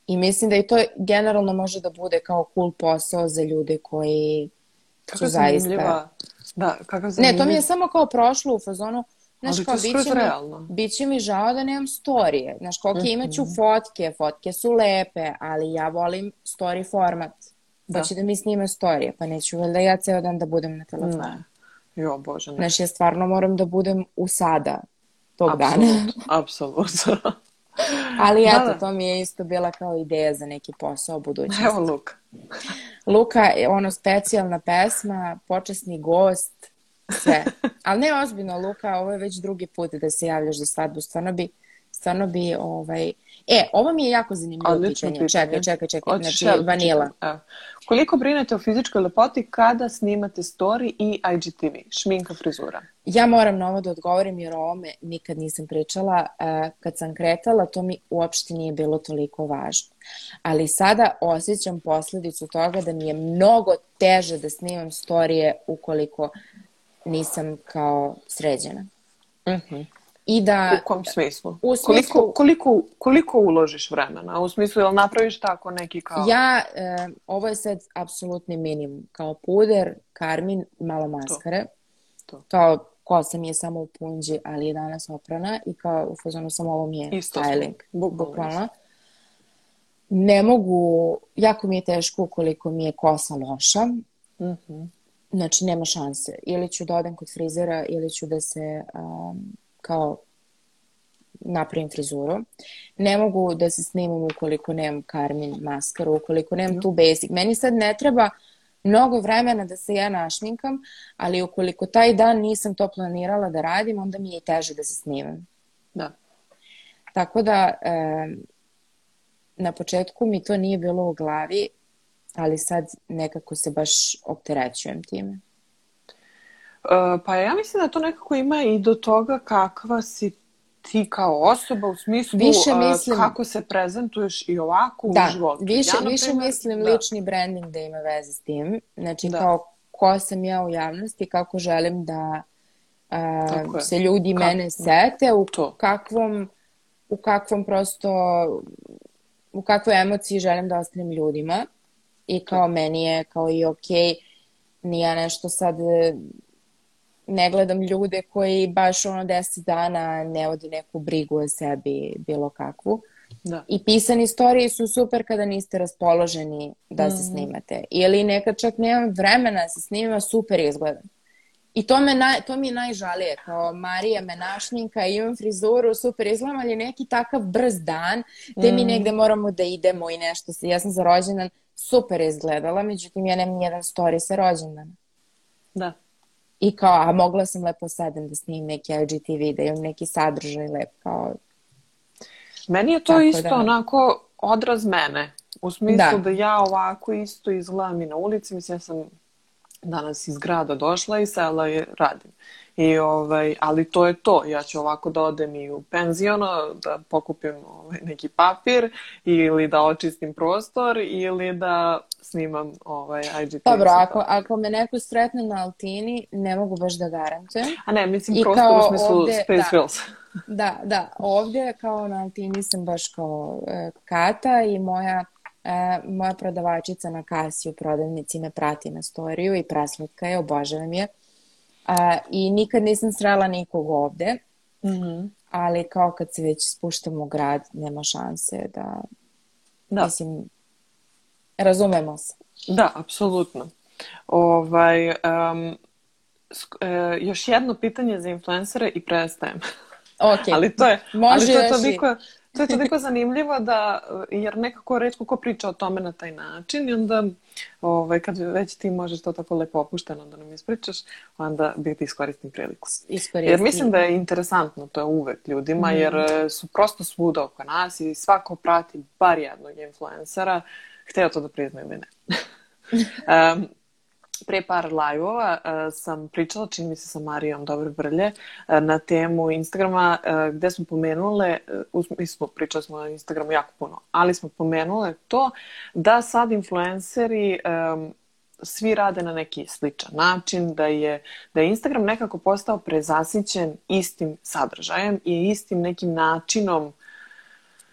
Speaker 2: I mislim da i to generalno može da bude kao cool posao za ljude koji
Speaker 1: kako su zaista... Da, kako
Speaker 2: Ne, to mi je samo kao prošlo u fazonu, Znaš, kao, biće mi, biće mi žao da nemam storije. Znaš, kao, okay, mm -hmm. imaću fotke, fotke su lepe, ali ja volim story format. Da. Hoće da mi snima storije, pa neću valjda ja ceo dan da budem na telefonu.
Speaker 1: Ne. Jo, bože, ne.
Speaker 2: Znaš, ja stvarno moram da budem u sada. tog
Speaker 1: Apsolutno,
Speaker 2: dana.
Speaker 1: apsolutno.
Speaker 2: Ali
Speaker 1: Da,
Speaker 2: eto,
Speaker 1: da.
Speaker 2: to mi je isto bila kao ideja za neki posao u budućnosti.
Speaker 1: Evo Luka.
Speaker 2: Luka, je ono specijalna pesma, počasni gost, sve. Ali ne ozbiljno, Luka, ovo je već drugi put da se javljaš za svadbu. Stvarno bi, stvarno bi, ovaj... E, ovo mi je jako zanimljivo
Speaker 1: Odlično
Speaker 2: pitanje.
Speaker 1: pitanje.
Speaker 2: Čekaj, čekaj, čekaj.
Speaker 1: Hoćeš
Speaker 2: Znači, vanila.
Speaker 1: Evo. Koliko brinete o fizičkoj lepoti kada snimate story i IGTV? Šminka, frizura.
Speaker 2: Ja moram na ovo da odgovorim jer o ovome nikad nisam pričala. E, Kad sam kretala, to mi uopšte nije bilo toliko važno. Ali sada osjećam posledicu toga da mi je mnogo teže da snimam storije ukoliko nisam kao sređena.
Speaker 1: Mhm.
Speaker 2: I da...
Speaker 1: U kom smislu?
Speaker 2: U smislu-
Speaker 1: Koliko, koliko, koliko uložiš vremena? U smislu, jel napraviš tako neki kao...
Speaker 2: Ja, e, ovo je sad apsolutni minimum. Kao puder, karmin, malo maskare.
Speaker 1: To.
Speaker 2: Kao kosa mi je samo u punđi, ali je danas oprana i kao u fazonu samo ovo mi je
Speaker 1: Isto
Speaker 2: styling.
Speaker 1: Bukvalno
Speaker 2: Bukvalno. Ne mogu, jako mi je teško ukoliko mi je kosa loša.
Speaker 1: Mhm.
Speaker 2: Znači, nema šanse. Ili ću da odem kod frizera, ili ću da se um, kao napravim frizuru. Ne mogu da se snimam ukoliko nemam karmin maskaru, ukoliko nemam tu basic. Meni sad ne treba mnogo vremena da se ja našminkam, ali ukoliko taj dan nisam to planirala da radim, onda mi je i teže da se snimam.
Speaker 1: Da.
Speaker 2: Tako da, em, na početku mi to nije bilo u glavi, ali sad nekako se baš opterećujem time.
Speaker 1: E, pa ja mislim da to nekako ima i do toga kakva si ti kao osoba u smislu
Speaker 2: Više
Speaker 1: e,
Speaker 2: mislim-
Speaker 1: kako se prezentuješ i ovako
Speaker 2: Da,
Speaker 1: u životu.
Speaker 2: više,
Speaker 1: ja,
Speaker 2: više mislim
Speaker 1: da.
Speaker 2: lični branding da ima veze s tim. Znači
Speaker 1: Da.
Speaker 2: kao ko sam ja u javnosti, kako želim da
Speaker 1: je.
Speaker 2: se ljudi
Speaker 1: Kako-
Speaker 2: mene sete, u
Speaker 1: To.
Speaker 2: kakvom, u kakvom prosto, u kakvoj emociji želim da ostanem ljudima. I kao meni je kao i okej, ni ja nešto sad ne gledam ljude koji baš ono deset dana ne vode neku brigu o sebi, bilo kakvu.
Speaker 1: Da.
Speaker 2: I pisani storiji su super kada niste raspoloženi da se snimate. Ili nekad čak nemam vremena da se snima, super izgledam. I to, me naj, to mi je najžalije, kao Marija me našminka, imam frizuru, super izgledam, ali neki takav brz dan gde mi negde moramo da idemo i nešto. se- Ja sam za rođendan super izgledala, međutim ja nemam jedan story sa rođendana.
Speaker 1: Da.
Speaker 2: I kao, a mogla sam lepo sedem da snimim neki IGTV, da imam neki sadržaj lep, kao,
Speaker 1: Meni je to
Speaker 2: Tako
Speaker 1: isto
Speaker 2: da.
Speaker 1: onako odraz mene. U smislu da.
Speaker 2: Da.
Speaker 1: ja ovako isto izgledam i na ulici. Mislim, ja sam danas iz grada došla i sela i radim. I, ovaj, ali to je to. Ja ću ovako da odem i u penziono, da pokupim ovaj, neki papir ili da očistim prostor ili da snimam ovaj, IGTV.
Speaker 2: Dobro, ako, ako me neko sretne na altini, ne mogu baš da garantujem.
Speaker 1: A ne, mislim
Speaker 2: I
Speaker 1: prostor u smislu
Speaker 2: ovde,
Speaker 1: Space
Speaker 2: da.
Speaker 1: Girls.
Speaker 2: Da, da, ovdje kao na altini sam baš kao e, Kata i moja, e, moja prodavačica na kasi u prodavnici me prati na storiju i praslatka je, obožavam je. A, I nikad nisam srela nikog ovde,
Speaker 1: Mhm.
Speaker 2: ali kao kad se već spuštam u grad, nema šanse da,
Speaker 1: Da.
Speaker 2: mislim, razumemo se.
Speaker 1: Da, apsolutno. Ovaj, sk- e, još jedno pitanje za influencere i prestajem.
Speaker 2: Ok,
Speaker 1: Ali to je,
Speaker 2: Može
Speaker 1: ali to je
Speaker 2: još i-
Speaker 1: toliko, to je toliko zanimljivo da, jer nekako retko ko priča o tome na taj način i onda ovaj, kad već ti možeš to tako lepo opušteno da nam ispričaš, onda bih ti iskoristim priliku.
Speaker 2: iskoristim.
Speaker 1: Jer mislim da je interesantno to je uvek ljudima,
Speaker 2: Mhm.
Speaker 1: jer e, su prosto svuda oko nas i svako prati bar jednog influencera, hteo to da prizna ili ne. Em, pre par live-ova e, sam pričala, čini mi se sa Marijom Dobre Brlje, e, na temu Instagrama e, gde smo pomenule, e, u smislu pričali smo na Instagramu jako puno, ali smo pomenule to da sad influenceri em, svi rade na neki sličan način, da je, da je Instagram nekako postao prezasićen istim sadržajem i istim nekim načinom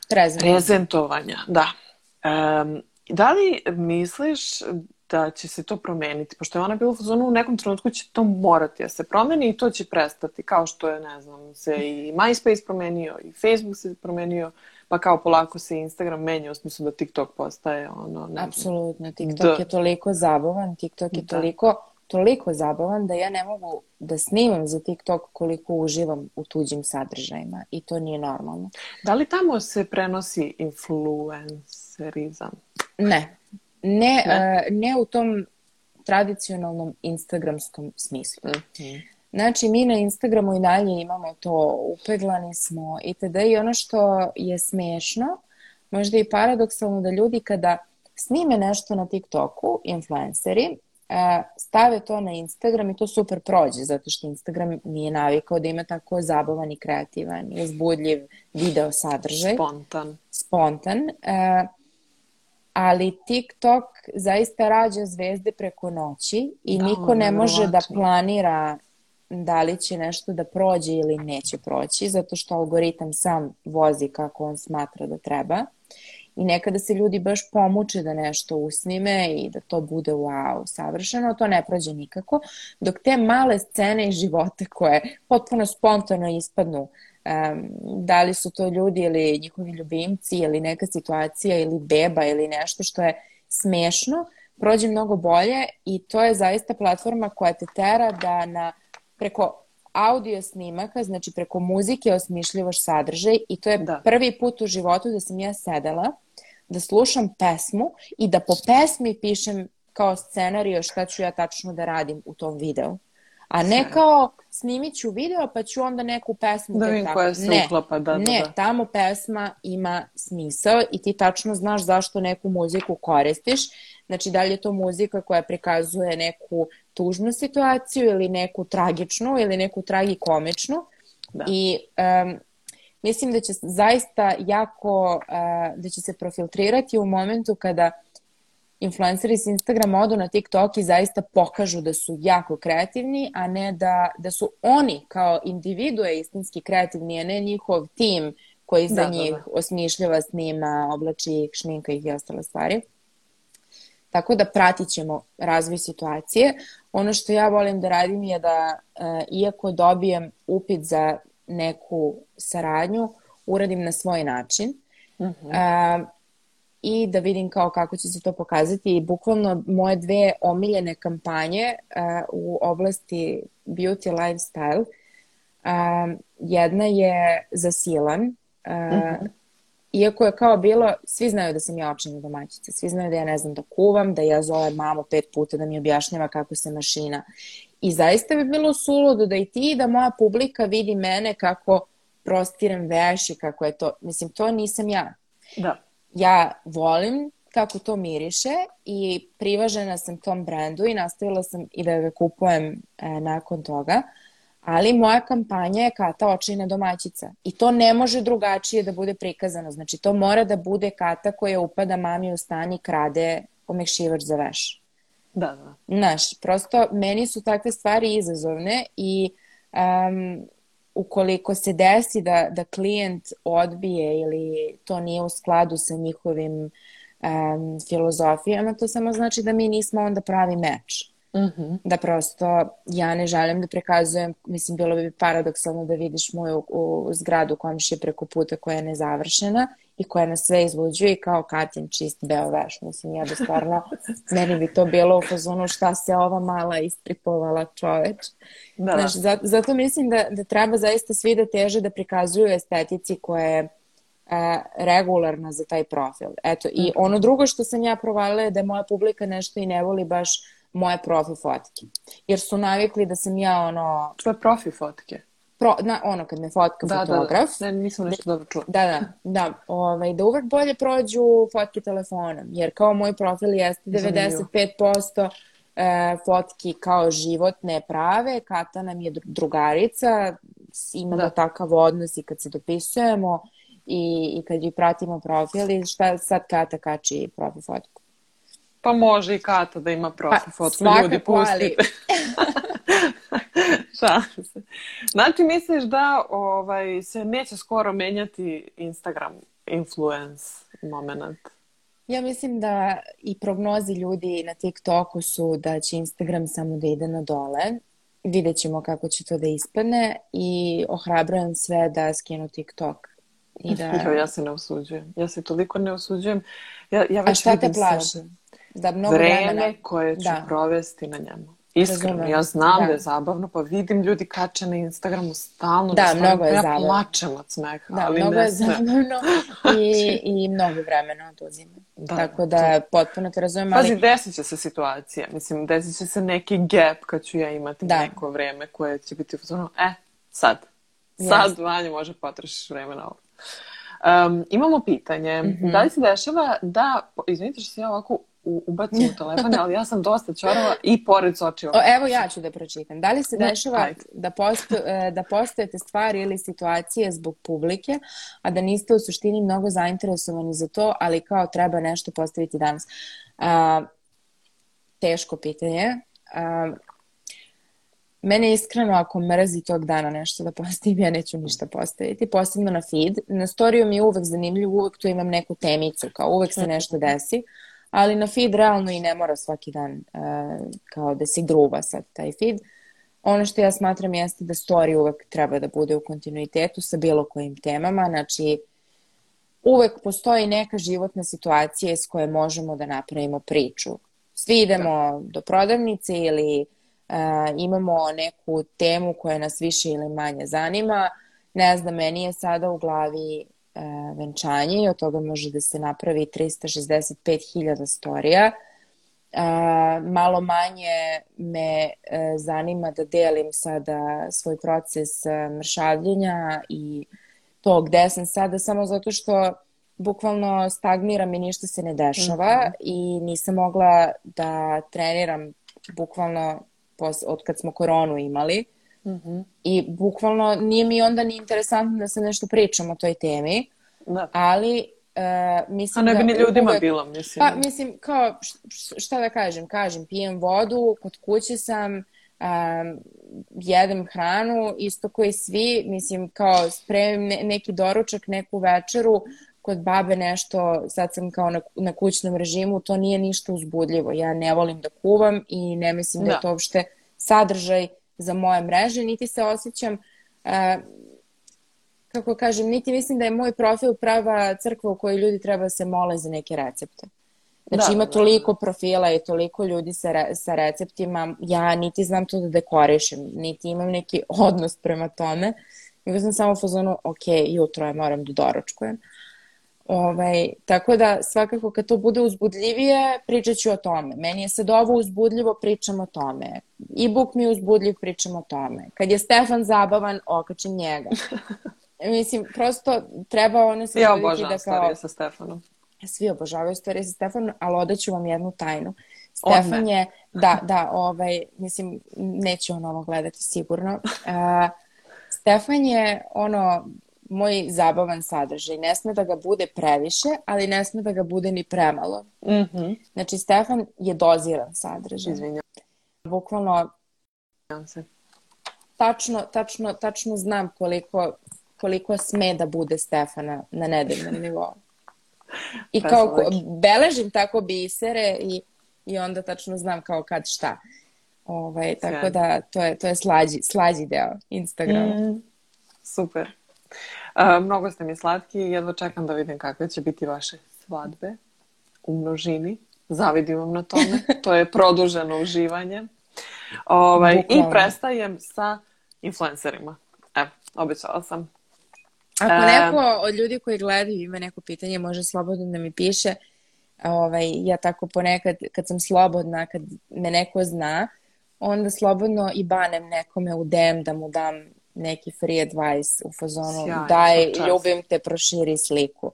Speaker 2: Prezent.
Speaker 1: prezentovanja. Da. Em, da li misliš da će se to promeniti? Pošto je ona bila u fazonu u nekom trenutku će to morati da se promeni i to će prestati. Kao što je, ne znam, se i MySpace promenio i Facebook se promenio, pa kao polako se Instagram menja u smislu da TikTok postaje ono, ne
Speaker 2: Apsolutno, TikTok
Speaker 1: Da.
Speaker 2: je toliko zabavan, TikTok je
Speaker 1: Da.
Speaker 2: toliko, toliko zabavan da ja ne mogu da snimam za TikTok koliko uživam u tuđim sadržajima i to nije normalno.
Speaker 1: Da li tamo se prenosi influencerizam?
Speaker 2: Ne. Ne, ne? Uh, ne u tom tradicionalnom instagramskom smislu. Mm -hmm. Znači, mi na Instagramu i dalje imamo to, upeglani smo itd. I ono što je smešno, možda i paradoksalno da ljudi kada snime nešto na TikToku, influenceri, stave to na Instagram i to super prođe, zato što Instagram nije navikao da ima tako zabavan i kreativan i uzbudljiv video sadržaj.
Speaker 1: Spontan.
Speaker 2: Spontan. Ali TikTok zaista rađa zvezde preko noći i da, niko ne može da planira da li će nešto da prođe ili neće proći, zato što algoritam sam vozi kako on smatra da treba. I nekada se ljudi baš pomuče da nešto usnime i da to bude wow, savršeno, to ne prođe nikako, dok te male scene iz života koje potpuno spontano ispadnu, um, da li su to ljudi ili njihovi ljubimci ili neka situacija ili beba ili nešto što je smešno, prođe mnogo bolje i to je zaista platforma koja te tera da na preko audio snimaka, znači preko muzike osmišljivaš sadržaj i to je da. prvi put u životu da sam ja sedela da slušam pesmu i da po pesmi pišem kao scenario šta ću ja tačno da radim u tom videu. A ne kao snimit ću video pa ću onda neku pesmu
Speaker 1: da vidim koja se ne, uklapa, da, da,
Speaker 2: ne, da. tamo pesma ima smisao i ti tačno znaš zašto neku muziku koristiš. Znači, da li je to muzika koja prikazuje neku tužnu situaciju ili neku tragičnu ili neku tragikomičnu. Da. I um, mislim da će zaista jako, uh, da će se profiltrirati u momentu kada influenceri s Instagrama odu na TikTok i zaista pokažu da su jako kreativni, a ne da, da su oni kao individue istinski kreativni, a ne njihov tim koji za da, njih da, da. osmišljava, snima, oblači ih, šminka ih i ostale stvari. Tako da pratit ćemo razvoj situacije. Ono što ja volim da radim je da, uh, iako dobijem upit za neku saradnju, uradim na svoj način. Uh -huh. uh, i da vidim kao kako će se to pokazati. I bukvalno moje dve omiljene kampanje uh, u oblasti beauty lifestyle uh, jedna je za Silan uh, uh -huh. iako je kao bilo svi znaju da sam ja očina domaćica svi znaju da ja ne znam da kuvam da ja zovem mamu pet puta da mi objašnjava kako se mašina. I zaista bi bilo suludo da i ti da moja publika vidi mene kako prostiram veš i kako je to mislim to nisam ja.
Speaker 1: Da
Speaker 2: ja volim kako to miriše i privažena sam tom brendu i nastavila sam i da ga kupujem e, nakon toga. Ali moja kampanja je Kata očina domaćica. I to ne može drugačije da bude prikazano. Znači, to mora da bude Kata koja upada mami u stan i krade omekšivač za veš.
Speaker 1: Da, da.
Speaker 2: Znaš, prosto meni su takve stvari izazovne i um, ukoliko se desi da, da klijent odbije ili to nije u skladu sa njihovim um, filozofijama, to samo znači da mi nismo onda pravi meč. Mm -hmm. Da prosto ja ne želim da prekazujem, mislim bilo bi paradoksalno da vidiš moju u, u zgradu komšije preko puta koja je nezavršena i koja nas sve izluđuje i kao Katin čist beo veš. Mislim, ja bi stvarno, meni bi to bilo u fazonu šta se ova mala istripovala čoveč. Da, da. Znaš, zato, zato mislim da, da treba zaista svi da teže da prikazuju estetici koja je a, regularna za taj profil. Eto, i mhm. ono drugo što sam ja provalila je da moja publika nešto i ne voli baš moje profi fotke. Jer su navikli da sam ja ono...
Speaker 1: Tvoje profi fotke?
Speaker 2: Pro, na, ono kad me fotka da, fotograf.
Speaker 1: Da, da, ne, nisam nešto dobro čula.
Speaker 2: Da, da, da, ovaj, da uvek bolje prođu fotke telefonom, jer kao moj profil jeste 95% e, fotki kao životne prave, Kata nam je drugarica, imamo da. takav odnos i kad se dopisujemo i, i kad ju pratimo profili, šta sad Kata kači profil fotku?
Speaker 1: Pa može i Kata da ima profil pa, fotku, ljudi. Šalim se. Znači, misliš da ovaj, se neće skoro menjati Instagram influence moment?
Speaker 2: Ja mislim da i prognozi ljudi na TikToku su da će Instagram samo da ide na dole. Vidjet ćemo kako će to da ispadne i ohrabrujem sve da skinu TikTok.
Speaker 1: I da... Jo, ja se ne osuđujem. Ja se toliko ne osuđujem. Ja, ja već
Speaker 2: A šta te plaši?
Speaker 1: Da mnogo vreme vremena... koje ću da. provesti na njemu. Iskreno,
Speaker 2: Razumem.
Speaker 1: ja znam da.
Speaker 2: Da.
Speaker 1: je zabavno, pa vidim ljudi kače na Instagramu stalno.
Speaker 2: Da,
Speaker 1: stvarno,
Speaker 2: mnogo je
Speaker 1: ja
Speaker 2: zabavno.
Speaker 1: plačem od smeha,
Speaker 2: Da,
Speaker 1: ali
Speaker 2: mnogo
Speaker 1: ne
Speaker 2: je zabavno i, i mnogo vremena oduzima.
Speaker 1: Da,
Speaker 2: Tako da potpuno te razumem,
Speaker 1: Pazi,
Speaker 2: ali
Speaker 1: desit će se situacija. Mislim, desit će se neki gap kad ću ja imati
Speaker 2: Da.
Speaker 1: neko vreme koje će biti u fazonu, e, sad. Sad, Vanja, može potrošiš vreme na ovo. Um, imamo pitanje.
Speaker 2: Mhm.
Speaker 1: Da li se dešava da, izvinite što se ja ovako u- ubacim u telefon, ali ja sam dosta čorova i pored sočiva.
Speaker 2: O, evo ja ću da pročitam. Da li se
Speaker 1: Ne,
Speaker 2: dešava
Speaker 1: ajde.
Speaker 2: da, posto, e, da postojete stvari ili situacije zbog publike, a da niste u suštini mnogo zainteresovani za to, ali kao treba nešto postaviti danas? A, teško pitanje. A, mene iskreno ako mrzi tog dana nešto da postavim, ja neću ništa postaviti. Posebno na feed. Na storiju mi je uvek zanimljivo, uvek tu imam neku temicu, kao uvek se nešto desi. Ali na feed realno i ne mora svaki dan uh, kao da se gruva sad taj feed. Ono što ja smatram jeste da story uvek treba da bude u kontinuitetu sa bilo kojim temama. Znači, uvek postoji neka životna situacija iz koje možemo da napravimo priču. Svi idemo do prodavnice ili uh, imamo neku temu koja nas više ili manje zanima. Ne znam, meni je sada u glavi venčanje i od toga može da se napravi 365.000 storija. Uh, malo manje me uh, zanima da delim sada svoj proces mršavljenja i to gde sam sada samo zato što bukvalno stagniram i ništa se ne dešava i nisam mogla da treniram bukvalno pos, od kad smo koronu imali
Speaker 1: Mhm.
Speaker 2: i bukvalno nije mi onda ni interesantno da se nešto pričam o toj temi,
Speaker 1: Da.
Speaker 2: ali uh,
Speaker 1: A
Speaker 2: mislim
Speaker 1: ne bi
Speaker 2: da
Speaker 1: ni ljudima
Speaker 2: uvek-
Speaker 1: bilo, mislim.
Speaker 2: Pa, mislim, kao, šta da kažem? Kažem, pijem vodu, kod kuće sam, um, jedem hranu, isto koji svi, mislim, kao spremim ne, neki doručak, neku večeru, kod babe nešto, sad sam kao na, na kućnom režimu, to nije ništa uzbudljivo. Ja ne volim da kuvam i ne mislim da,
Speaker 1: Da.
Speaker 2: je to uopšte sadržaj za moje mreže, niti se osjećam uh, kako kažem, niti mislim da je moj profil prava crkva u kojoj ljudi treba da se mole za neke recepte. Znači
Speaker 1: Da,
Speaker 2: ima
Speaker 1: da,
Speaker 2: toliko profila i toliko ljudi sa, re, sa receptima, ja niti znam to da dekorišem, niti imam neki odnos prema tome, nego sam samo u fazonu, ok, jutro je, moram da doručkujem. Ovaj, tako da svakako kad to bude uzbudljivije, pričat ću o tome. Meni je sad ovo uzbudljivo, pričam o tome. E-book mi je uzbudljiv, pričam o tome. Kad je Stefan zabavan, okačim njega. Mislim, prosto treba ono se
Speaker 1: Ja obožavam
Speaker 2: da kao...
Speaker 1: storije sa Stefanom.
Speaker 2: Svi obožavaju storije sa Stefanom, ali odaću vam jednu tajnu. Stefan je, da, da, ovaj, mislim, neće on ovo gledati sigurno. Uh, Stefan je ono, moj zabavan sadržaj. Ne sme da ga bude previše, ali ne sme da ga bude ni premalo.
Speaker 1: Mhm.
Speaker 2: Znači, Stefan je doziran sadržaj.
Speaker 1: Izvinjam
Speaker 2: Bukvalno,
Speaker 1: se.
Speaker 2: tačno, tačno, tačno znam koliko, koliko sme da bude Stefana na nedeljnom nivou. I kao ko-
Speaker 1: Preslaki.
Speaker 2: beležim tako bisere i, i onda tačno znam kao kad šta. Ovaj, tako
Speaker 1: Sjajno.
Speaker 2: da to je, to je slađi, slađi deo Instagrama.
Speaker 1: Mm, super. A, mnogo ste mi slatki i jedva čekam da vidim kakve će biti vaše svadbe u množini. Zavidim vam na tome. To je produženo uživanje. Ovaj, I prestajem sa influencerima. Evo, obećala sam.
Speaker 2: Ako
Speaker 1: E,
Speaker 2: neko od ljudi koji gledaju ima neko pitanje, može slobodno da mi piše. Ovaj, ja tako ponekad, kad sam slobodna, kad me neko zna, onda slobodno i banem nekome u DM da mu dam neki free advice u fazonu
Speaker 1: Sjajno,
Speaker 2: daj,
Speaker 1: čast.
Speaker 2: ljubim te, proširi sliku.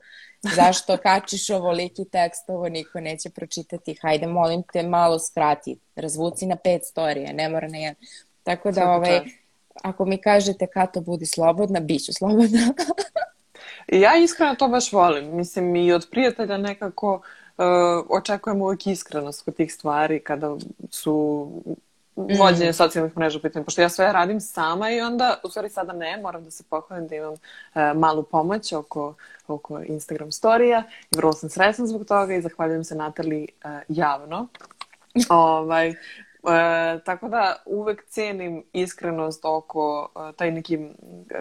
Speaker 2: Zašto kačiš ovoliki tekst, ovo niko neće pročitati. Hajde, molim te, malo skrati. Razvuci na pet storije, ne mora na jedan. Tako da,
Speaker 1: Svaka
Speaker 2: ovaj,
Speaker 1: čast.
Speaker 2: ako mi kažete Kato, budi slobodna, bit ću slobodna.
Speaker 1: Ja iskreno to baš volim. Mislim, i od prijatelja nekako uh, očekujem uvijek iskrenost kod tih stvari kada su vođenje socijalnih mreža u pitanju. Pošto ja sve radim sama i onda, u stvari sada ne, moram da se pohvalim da imam uh, malu pomoć oko, oko Instagram storija i vrlo sam srećna zbog toga i zahvaljujem se Natali uh, javno. ovaj, E, tako da uvek cenim iskrenost oko e, taj neki, m,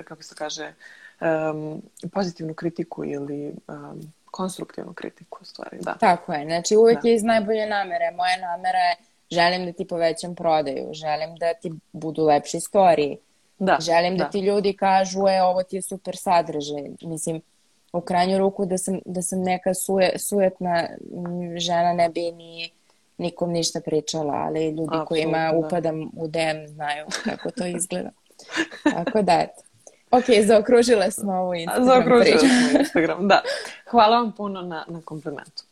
Speaker 1: kako se kaže, em, pozitivnu kritiku ili em, konstruktivnu kritiku u stvari, da.
Speaker 2: Tako je, znači uvek
Speaker 1: Da.
Speaker 2: je iz najbolje namere. Moja namera je želim da ti povećam prodaju, želim da ti budu lepši storiji, da, želim da. da ti ljudi kažu, e, ovo ti je super sadržaj. Mislim, u krajnju ruku da sam, da sam neka suje, sujetna žena ne bi ni nikom ništa pričala, ali ljudi Absolutno, kojima da. upadam u DM znaju kako to izgleda. Tako da, eto. Ok, zaokružile smo ovu Instagram
Speaker 1: Zaokružile smo Instagram, da. Hvala vam puno na, na komplimentu.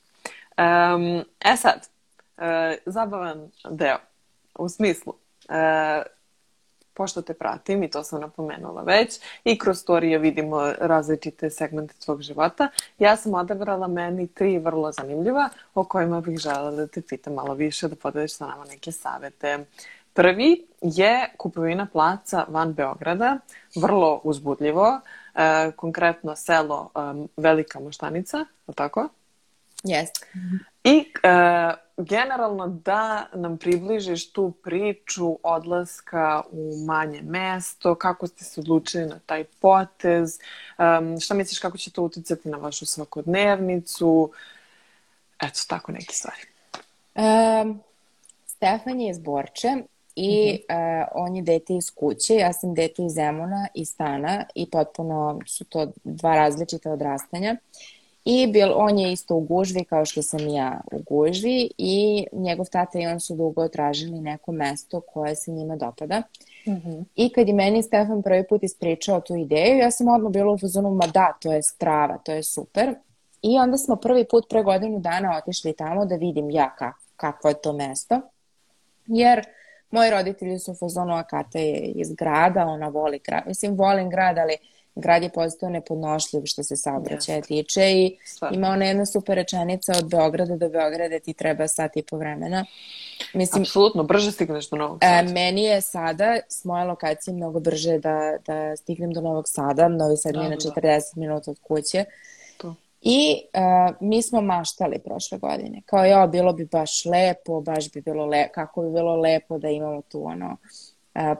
Speaker 1: Um, e sad, uh, zabavan deo, u smislu, uh, pošto te pratim i to sam napomenula već i kroz storije vidimo različite segmente tvog života, ja sam odabrala meni tri vrlo zanimljiva o kojima bih želela da te pitam malo više, da podeliš sa nama neke savete. Prvi je kupovina placa van Beograda, vrlo uzbudljivo, e, konkretno selo e, Velika Moštanica, je tako?
Speaker 2: Jeste.
Speaker 1: I e, generalno da nam približiš tu priču odlaska u manje mesto, kako ste se odlučili na taj potez, um, šta misliš kako će to uticati na vašu svakodnevnicu, eto, tako neke stvari.
Speaker 2: Um, Stefan je iz Borče i mm -hmm. uh, on je dete iz kuće, ja sam dete iz Zemuna i stana i potpuno su to dva različita odrastanja. Uh, I bil, on je isto u gužvi kao što sam ja u gužvi i njegov tata i on su dugo tražili neko mesto koje se njima dopada. Mm -hmm. I kad je meni Stefan prvi put ispričao tu ideju, ja sam odmah bila u fazonu, ma da, to je strava, to je super. I onda smo prvi put pre godinu dana otišli tamo da vidim ja kak, kakvo je to mesto. Jer moji roditelji su u fazonu, a Kata je iz grada, ona voli grad. Mislim, volim grad, ali grad je postao nepodnošljiv što se saobraćaja yes. tiče i Stvarno. ima ona jedna super rečenica od Beograda do Beograda ti treba sat i po vremena.
Speaker 1: Mislim, Apsolutno, brže stigneš do Novog
Speaker 2: e, Sada. E, meni je sada s moje lokacije mnogo brže da, da stignem do Novog Sada. Novi Sad da, je na 40 da. minuta od kuće. To. I uh, mi smo maštali prošle godine. Kao ja, bilo bi baš lepo, baš bi bilo lepo, kako bi bilo lepo da imamo tu ono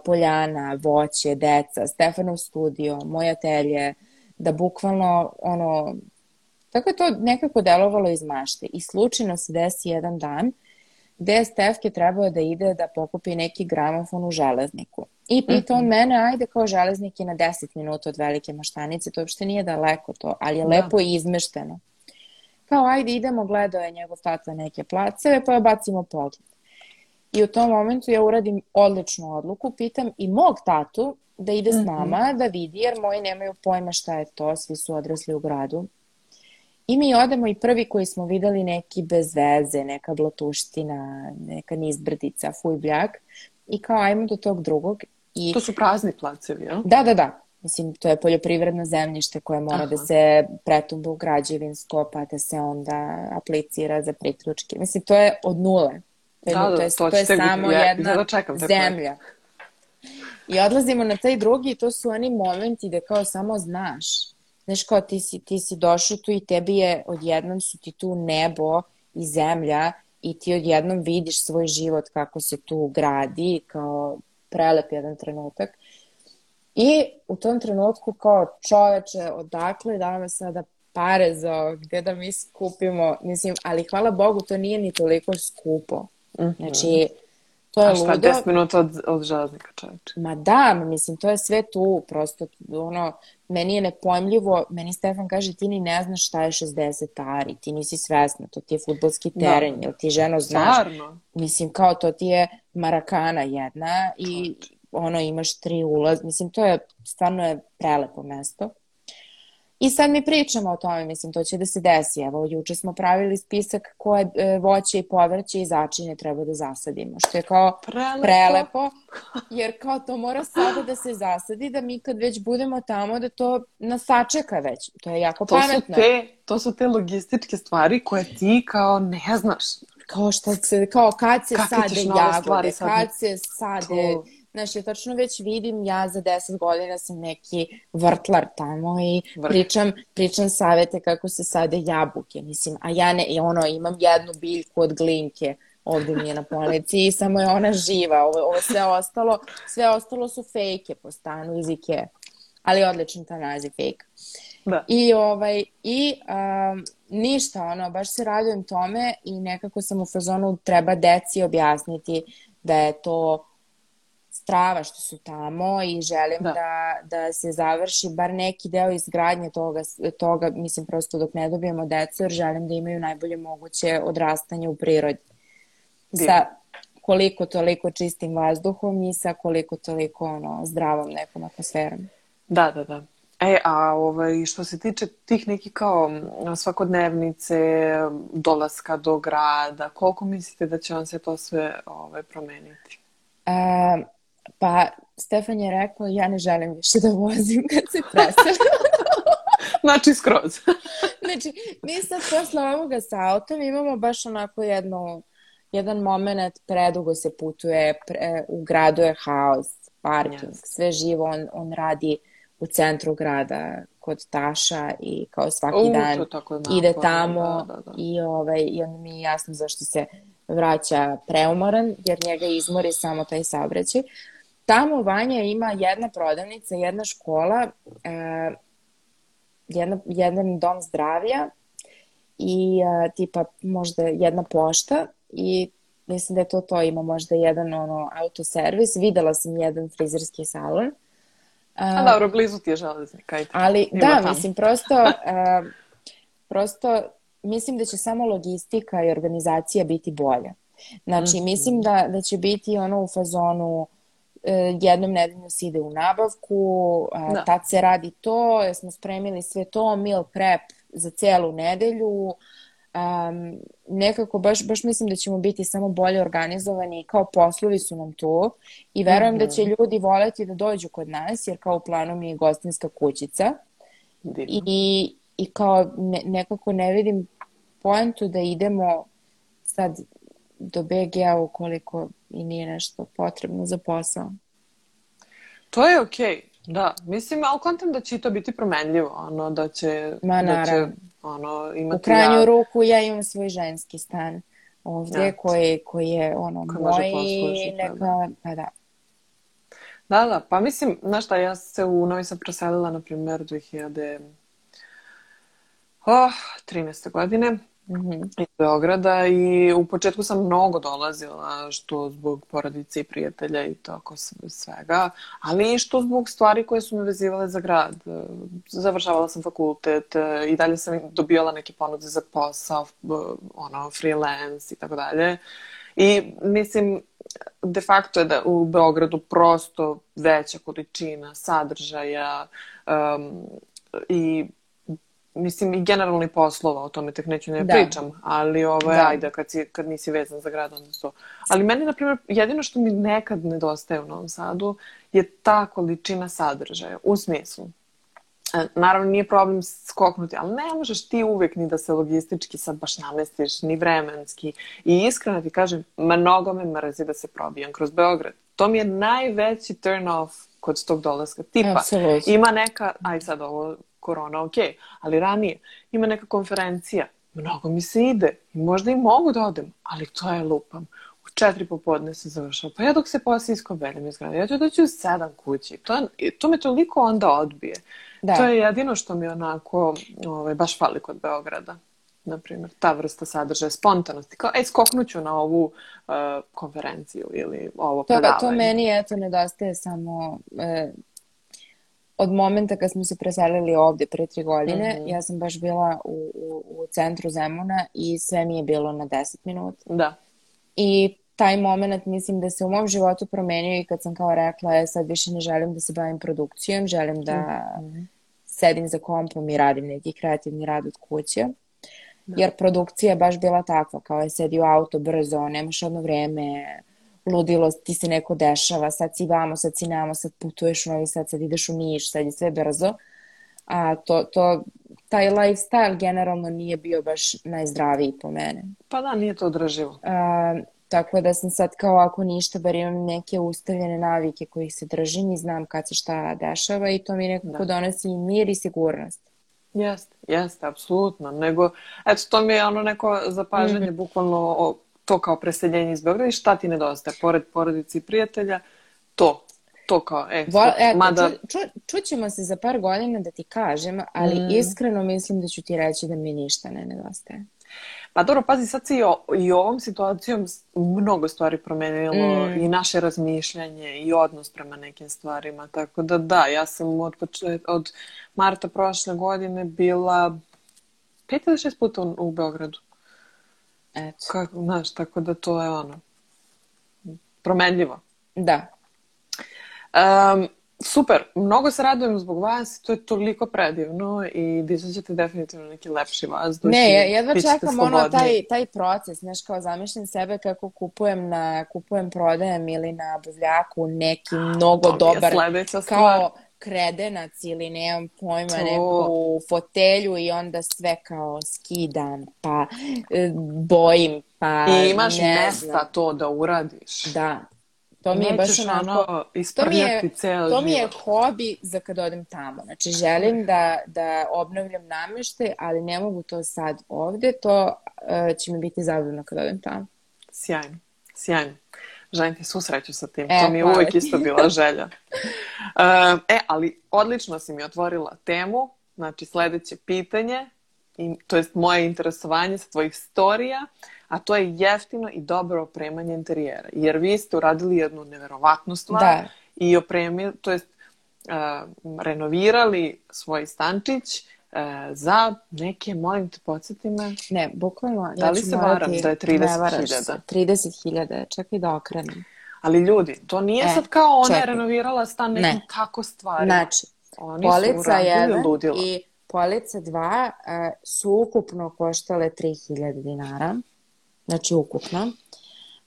Speaker 2: poljana, voće, deca, Stefanov studio, moj atelje, da bukvalno ono, tako je to nekako delovalo iz mašte. I slučajno se desi jedan dan gde je Stefke trebao da ide da pokupi neki gramofon u železniku. I pita on -hmm. mene, ajde kao železnik je na 10 minuta od velike maštanice, to uopšte nije daleko to, ali je da. lepo izmešteno. Kao, ajde idemo, gledao je njegov tata neke placeve, pa bacimo pogled. I u tom momentu ja uradim odličnu odluku, pitam i mog tatu da ide s mhm. nama, mm -hmm. da vidi, jer moji nemaju pojma šta je to, svi su odrasli u gradu. I mi odemo i prvi koji smo videli neki bez veze, neka blatuština, neka nizbrdica, fujbljak. I kao ajmo do tog drugog. I...
Speaker 1: To su prazni placevi, ja?
Speaker 2: Da, da, da. Mislim, to je poljoprivredno zemljište koje mora da Aha. da se pretumba u građevinsko, pa da se onda aplicira za priključke. Mislim, to je od nule. Da, da, to je, to, je samo ja, jedna da čekam, zemlja. I odlazimo na taj drugi i to su oni momenti da kao samo znaš. Znaš kao ti si, ti si došao tu i tebi je odjednom su ti tu nebo i zemlja i ti odjednom vidiš svoj život kako se tu gradi kao prelep jedan trenutak. I u tom trenutku kao čoveče, odakle da sada pare za gde da mi skupimo, mislim, ali hvala Bogu to nije ni toliko skupo. Mm -hmm. Znači, to je A šta, ludo.
Speaker 1: 10 minuta od, od železnika čoveče?
Speaker 2: Ma da, mislim, to je sve tu, prosto, ono, meni je nepojmljivo, meni Stefan kaže, ti ni ne znaš šta je 60 ari, ti nisi svesna, to ti je futbolski da. teren, da. jel ti ženo znaš? Stvarno? Mislim, kao to ti je Marakana jedna i ono, imaš tri ulaz, mislim, to je, stvarno je prelepo mesto. I sad mi pričamo o tome, mislim, to će da se desi. Evo, juče smo pravili spisak koje e, voće i povrće i začine treba da zasadimo, što je kao prelepo. prelepo, jer kao to mora sada da se zasadi, da mi kad već budemo tamo, da to nas sačeka već. To je jako to pametno.
Speaker 1: Su te, to su te logističke stvari koje ti kao ne znaš.
Speaker 2: Kao što se, kao kad se Kako sade jagode, kad se sade... To Znaš, ja tačno već vidim, ja za 10 godina sam neki vrtlar tamo i Vrt. pričam, pričam savete kako se sade jabuke, mislim, a ja ne, ono, imam jednu biljku od glinke, ovde mi je na polici i samo je ona živa, ovo, ovo sve ostalo, sve ostalo su fejke po stanu iz Ikea, ali odličan ta naziv fake.
Speaker 1: Da.
Speaker 2: I, ovaj, i um, ništa, ono, baš se radujem tome i nekako sam u fazonu treba deci objasniti da je to strava što su tamo i želim da. da, da se završi bar neki deo izgradnje toga, toga, mislim prosto dok ne dobijemo decu, jer želim da imaju najbolje moguće odrastanje u prirodi. Sa koliko toliko čistim vazduhom i sa koliko toliko ono, zdravom nekom atmosferom.
Speaker 1: Da, da, da. E, a ovaj, što se tiče tih nekih kao svakodnevnice, dolaska do grada, koliko mislite da će vam se to sve ovaj, promeniti?
Speaker 2: A, pa, Stefan je rekao, ja ne želim više da vozim kad se preseli.
Speaker 1: znači, skroz.
Speaker 2: znači, mi sad posle ovoga sa autom imamo baš onako jednu, jedan moment, predugo se putuje, pre, u gradu je haos, parking, yes. sve živo, on, on radi u centru grada kod Taša i kao svaki
Speaker 1: U,
Speaker 2: dan
Speaker 1: tako
Speaker 2: ide tamo da, da, da. i, ovaj, i onda mi je jasno zašto se vraća preumoran, jer njega izmori samo taj saobraćaj. Tamo Vanja ima jedna prodavnica, jedna škola, e, jedna, jedan dom zdravlja i e, tipa možda jedna pošta i mislim da je to to, ima možda jedan ono autoservis, videla sam jedan frizerski salon
Speaker 1: A dobro, blizu ti je železnik, ajde.
Speaker 2: Ali, Ima da, tamo. mislim, prosto, uh, prosto, mislim da će samo logistika i organizacija biti bolja. Znači, mm -hmm. mislim da, da će biti ono u fazonu uh, jednom nedeljno se ide u nabavku, da. tad se radi to, smo spremili sve to, meal prep za celu nedelju, um, nekako baš, baš mislim da ćemo biti samo bolje organizovani kao poslovi su nam tu i verujem mm -hmm. da će mhm. ljudi voleti da dođu kod nas jer kao u planu mi je gostinska kućica i, i kao ne, nekako ne vidim poentu da idemo sad do BG-a ukoliko i nije nešto potrebno za posao.
Speaker 1: To je okej. Okay. Da, mislim, ali kontam da će to biti promenljivo, ono, da će,
Speaker 2: Ma,
Speaker 1: da će ono, imati...
Speaker 2: U krajnju ja... ruku ja imam svoj ženski stan ovdje ja. koji, koji je ono koji moj i neka, da. pa da.
Speaker 1: Da, da, pa mislim, znaš šta, ja se u Novi sam preselila, na primjer, 2013. Oh, 13. godine mm -hmm. iz Beograda i u početku sam mnogo dolazila što zbog porodice i prijatelja i tako svega, ali i što zbog stvari koje su me vezivale za grad. Završavala sam fakultet i dalje sam dobijala neke ponude za posao, ono, freelance i tako dalje. I mislim, de facto je da u Beogradu prosto veća količina sadržaja um, i mislim i generalni poslova, o tome tek neću ne da. pričam, ali ovo je, da. ajde, kad, si, kad nisi vezan za grad, onda to. Ali meni, na primjer, jedino što mi nekad nedostaje u Novom Sadu je ta količina sadržaja, u smislu. E, naravno, nije problem skoknuti, ali ne možeš ti uvek ni da se logistički sad baš namestiš, ni vremenski. I iskreno ti kažem, mnogo me mrzi da se probijam kroz Beograd. To mi je najveći turn off kod tog dolaska. Tipa, Absolutely. ima neka, aj sad ovo korona, ok, ali ranije ima neka konferencija, mnogo mi se ide možda i mogu da odem, ali to je lupam. U četiri popodne se završava. Pa ja dok se posle iskobelim iz grada, ja ću doći u sedam kući. To, to me toliko onda odbije. Da. To je jedino što mi onako ovaj, baš fali kod Beograda na primjer, ta vrsta sadržaja, spontanosti, kao, ej, skoknuću na ovu uh, konferenciju ili ovo to, predavanje.
Speaker 2: To meni, eto, nedostaje samo uh, od momenta kad smo se preselili ovde pre tri godine, mm -hmm. ja sam baš bila u, u, u centru Zemuna i sve mi je bilo na 10 minuta.
Speaker 1: Da.
Speaker 2: I taj moment mislim da se u mom životu promenio i kad sam kao rekla, e, sad više ne želim da se bavim produkcijom, želim da mm -hmm. sedim za kompom i radim neki kreativni rad od kuće. Da. Jer produkcija je baš bila takva, kao je sedi u auto brzo, nemaš odno vreme, ludilo, ti se neko dešava, sad si vamo, sad si namo, sad putuješ u Novi Sad, sad ideš u Niš, sad je sve brzo. A to, to, taj lifestyle generalno nije bio baš najzdraviji po mene.
Speaker 1: Pa da, nije to održivo.
Speaker 2: A, tako da sam sad kao ako ništa, bar imam neke ustavljene navike kojih se držim i znam kad se šta dešava i to mi nekako da. donosi mir i sigurnost.
Speaker 1: Jeste, jeste, apsolutno. Nego, eto, to mi je ono neko zapažanje, mm -hmm. bukvalno o to kao preseljenje iz Beograda i šta ti nedostaje, pored porodice i prijatelja, to. to kao, e,
Speaker 2: Vol, eto,
Speaker 1: mada...
Speaker 2: ču, ču, čućemo se za par godina da ti kažem, ali mm. iskreno mislim da ću ti reći da mi ništa ne nedostaje.
Speaker 1: Pa dobro, pazi, sad se i, o, i ovom situacijom mnogo stvari promenilo mm. i naše razmišljanje i odnos prema nekim stvarima, tako da da, ja sam od, od marta prošle godine bila pet ili šest puta u, u Beogradu.
Speaker 2: Eto.
Speaker 1: Kako, znaš, tako da to je ono, promenljivo.
Speaker 2: Da.
Speaker 1: Um, super, mnogo se radujem zbog vas, to je toliko predivno i dizat ćete definitivno neki lepši vazduh.
Speaker 2: Ne, ja jedva čekam ono taj, taj proces, znaš, kao zamišljam sebe kako kupujem na, kupujem, prodajem ili na buvljaku neki mnogo to dobar, kao kredenac ili nemam pojma, to. neku fotelju i onda sve kao skidam, pa e, bojim, pa
Speaker 1: I imaš ne mesta znam. to da uradiš.
Speaker 2: Da, To mi je baš onako... Ono to mi je, to mi je hobi za kad odem tamo. Znači, želim da, da obnavljam namještaj, ali ne mogu to sad ovde. To uh, će mi biti zabavno kad odem tamo.
Speaker 1: Sjajno, sjajno. Želim ti susreću sa tim. E, to mi je uvijek isto bila želja. uh, e, ali odlično si mi otvorila temu. Znači, sledeće pitanje, to jest moje interesovanje sa tvojih storija. A to je jeftino i dobro opremanje interijera. Jer vi ste uradili jednu neverovatnu stvar da. i opremili, to jest uh, renovirali svoj stančić uh, za neke, molim te, podsjeti me.
Speaker 2: Ne, bukvalno.
Speaker 1: Da li ja se varam da je 30.000?
Speaker 2: 30.000, čekaj da okrenem.
Speaker 1: Ali ljudi, to nije e, sad kao ona je renovirala stan nekim ne. tako stvari.
Speaker 2: Znači, Oni polica 1 i polica 2 uh, su ukupno koštale 3000 dinara. Znači ukupno.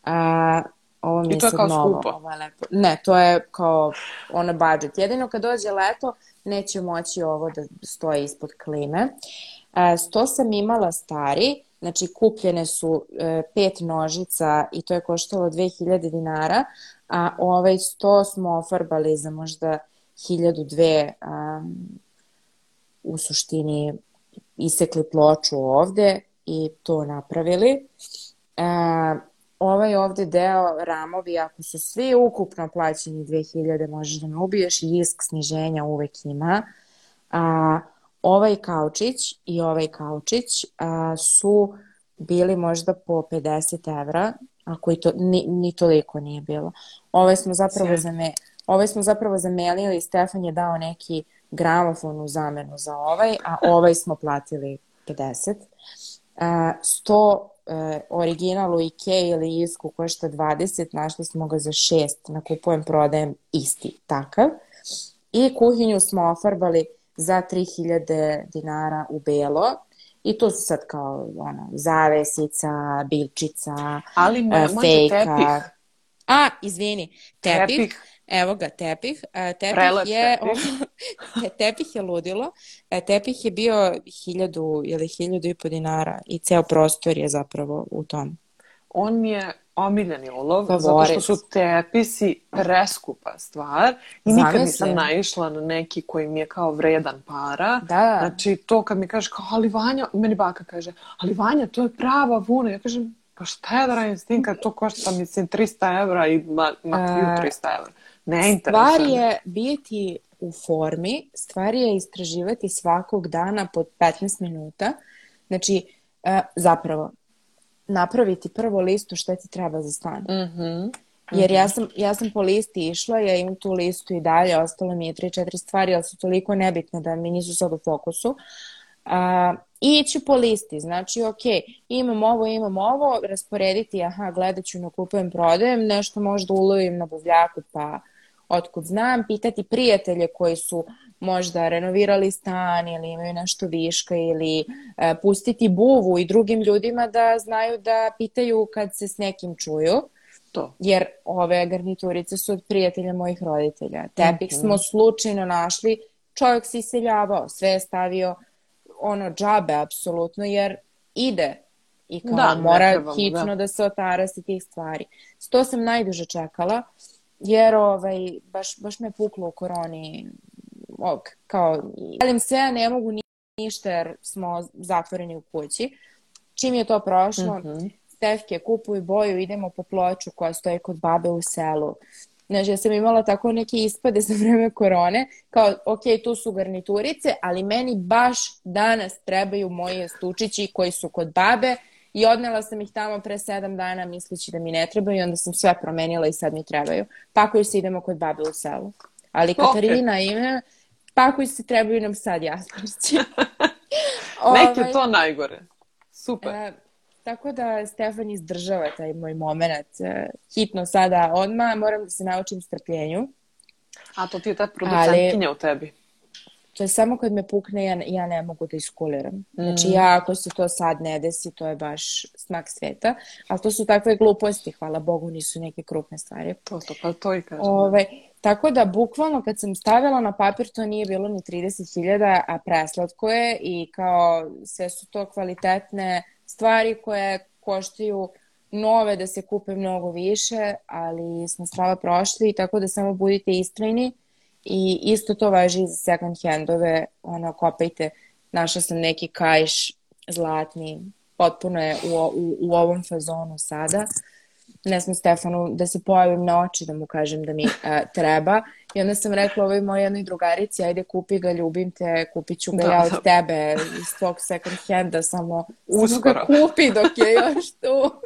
Speaker 2: A, ovo mi
Speaker 1: I to je kao
Speaker 2: novo,
Speaker 1: skupo.
Speaker 2: Ovo je lepo. Ne, to je kao ono budget. Jedino kad dođe leto neće moći ovo da stoji ispod klime. A, sto sam imala stari, znači kupljene su e, pet nožica i to je koštalo 2000 dinara, a ovaj sto smo ofarbali za možda 1002 um, u suštini isekli ploču ovde i to napravili. E, ovaj ovde deo ramovi, ako su svi ukupno plaćeni 2000, možeš da me ubiješ i risk sniženja uvek ima. A, ovaj kaučić i ovaj kaučić a, su bili možda po 50 evra, ako i to, ni, ni toliko nije bilo. Ovaj smo zapravo za me, ovaj smo zapravo zamenili, Stefan je dao neki gramofon u zamenu za ovaj, a ovaj smo platili 50. Uh, 100 e, original u Ikea ili Isku košta 20, našli smo ga za 6, na kupujem prodajem isti takav. I kuhinju smo ofarbali za 3000 dinara u belo. I tu su sad kao ono, zavesica, bilčica,
Speaker 1: Ali me,
Speaker 2: uh, fejka. A, izvini, tepih. tepih Evo ga, tepih. E, tepih Prelep je, tepih. tepih je ludilo. E, tepih je bio hiljadu ili hiljadu i po dinara i ceo prostor je zapravo u tom.
Speaker 1: On mi je omiljeni ulov, Favorit. zato što su tepisi preskupa stvar i nikad Zamisli. nisam naišla na neki koji mi je kao vredan para.
Speaker 2: Da.
Speaker 1: Znači, to kad mi kaže kao, ali Vanja, meni baka kaže, ali Vanja, to je prava vuna. Ja kažem, pa šta ja da radim s tim kad to košta, mislim, 300 evra i ma, ma 300 evra. Ne
Speaker 2: Stvar je biti u formi, stvar je istraživati svakog dana pod 15 minuta. Znači, e, zapravo, napraviti prvo listu šta ti treba za stan.
Speaker 1: Mm -hmm.
Speaker 2: Jer ja sam, ja sam po listi išla, ja imam tu listu i dalje, ostalo mi je 3-4 stvari, ali su toliko nebitne da mi nisu sad u fokusu. A, ići po listi, znači ok, imam ovo, imam ovo, rasporediti, aha, gledat ću na kupujem, prodajem, nešto možda ulovim na buvljaku pa otkud znam, pitati prijatelje koji su možda renovirali stan ili imaju nešto viška ili e, pustiti buvu i drugim ljudima da znaju da pitaju kad se s nekim čuju.
Speaker 1: To.
Speaker 2: Jer ove garniturice su od prijatelja mojih roditelja. Tepih mm -hmm. smo slučajno našli, čovjek se iseljavao, sve je stavio ono džabe apsolutno jer ide i kao da, mora trebamo, hitno da. da se otara se tih stvari. To sam najduže čekala jer ovaj, baš, baš me puklo u koroni. Og, kao, želim sve, ne mogu ništa jer smo zatvoreni u kući. Čim je to prošlo, mm -hmm. Stefke, kupuj boju, idemo po ploču koja stoji kod babe u selu. Znači, ja sam imala tako neke ispade za vreme korone, kao, ok, tu su garniturice, ali meni baš danas trebaju moji stučići koji su kod babe i odnela sam ih tamo pre sedam dana misleći da mi ne trebaju i onda sam sve promenila i sad mi trebaju. Pakuju se, idemo kod babe u selu. Ali Katarina okay. ima, pakuju se, trebaju nam sad jasnošći.
Speaker 1: Neki je to najgore. Super. E,
Speaker 2: tako da Stefan izdržava taj moj moment. E, hitno sada odma moram da se naučim strpljenju.
Speaker 1: A to ti je ta producentkinja u tebi.
Speaker 2: To je samo kad me pukne, ja, ja ne mogu da iskuliram. Znači, mm. ja ako se to sad ne desi, to je baš smak sveta. Ali to su takve gluposti, hvala Bogu, nisu neke krupne stvari.
Speaker 1: To, to, pa to i kažem.
Speaker 2: Ove, tako da, bukvalno, kad sam stavila na papir, to nije bilo ni 30.000, a preslatko je i kao sve su to kvalitetne stvari koje koštaju nove da se kupe mnogo više, ali smo strava prošli, tako da samo budite istrajni i isto to važi za second handove, ono, kopajte, našla sam neki kajš zlatni, potpuno je u, u, u ovom fazonu sada. Ne sam Stefanu da se pojavim na oči da mu kažem da mi a, treba. I onda sam rekla ovoj mojoj jednoj drugarici, ajde kupi ga, ljubim te, kupit ću ga da, ja od da. tebe iz tvog second handa, samo, samo ga kupi dok je još tu.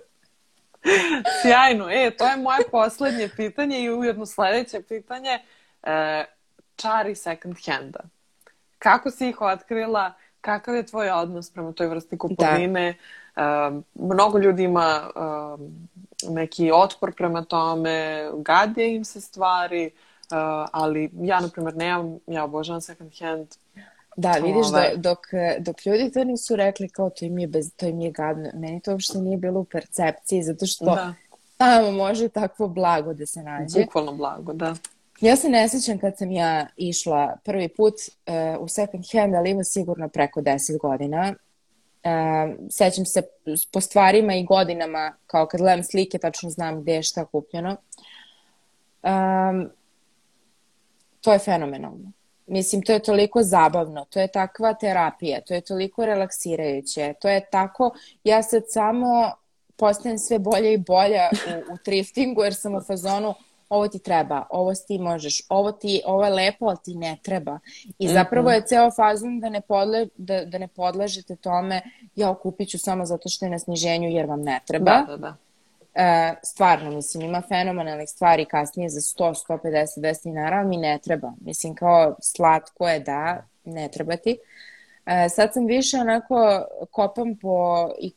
Speaker 1: Sjajno. E, to je moje poslednje pitanje i ujedno sledeće pitanje. E, čari second handa. Kako si ih otkrila? Kakav je tvoj odnos prema toj vrsti kupovine? Da. Um, mnogo ljudi ima um, neki otpor prema tome, gade im se stvari, uh, ali ja, na primjer, nemam, ja obožavam second hand.
Speaker 2: Da, vidiš. Ovaj. dok, dok ljudi to nisu rekli kao to im je, bez, to im je gadno, meni to uopšte nije bilo u percepciji, zato što da. tamo može takvo blago da se nađe.
Speaker 1: Bukvalno blago, da.
Speaker 2: Ja se ne sjećam kad sam ja išla prvi put uh, u second hand, ali ima sigurno preko 10 godina. Uh, sećam se po stvarima i godinama, kao kad gledam slike, tačno znam gde je šta kupljeno. Um, to je fenomenalno. Mislim, to je toliko zabavno, to je takva terapija, to je toliko relaksirajuće, to je tako, ja sad samo postajem sve bolja i bolja u, u thriftingu jer sam u fazonu ovo ti treba, ovo ti možeš, ovo ti, ovo je lepo, ali ti ne treba. I mhm. zapravo je ceo fazon da ne, podle, da, da ne podležete tome, ja kupit ću samo zato što je na sniženju jer vam ne treba.
Speaker 1: Da, da, da.
Speaker 2: E, stvarno, mislim, ima fenomenalnih stvari kasnije za 100, 150, 200 dinara, ali mi ne treba. Mislim, kao slatko je da, ne treba ti. E, sad sam više onako kopam po, i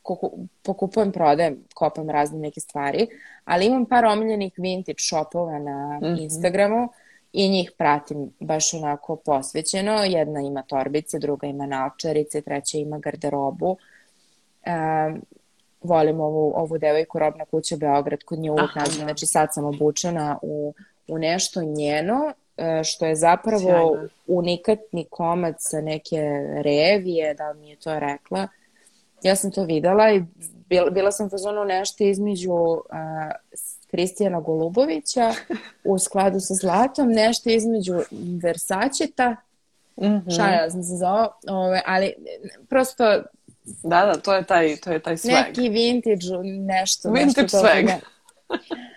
Speaker 2: pokupujem, prodajem, kopam razne neke stvari, ali imam par omiljenih vintage shopova na mm -hmm. Instagramu i njih pratim baš onako posvećeno. Jedna ima torbice, druga ima naočarice, treća ima garderobu. E, volim ovu, ovu devojku Robna kuća Beograd, kod nje uvijek nađem, da. znači sad sam obučena u, u nešto njeno što je zapravo Sjajno. unikatni komad sa neke revije, da li mi je to rekla. Ja sam to videla i bila, bila sam fazonu nešto između uh, Kristijana Golubovića u skladu sa zlatom, nešto između Versaceta, mm -hmm. šalila sam se za ovo, ove, ali prosto
Speaker 1: Da, da, to je taj, to je taj swag.
Speaker 2: Neki vintage, nešto.
Speaker 1: Vintage nešto swag.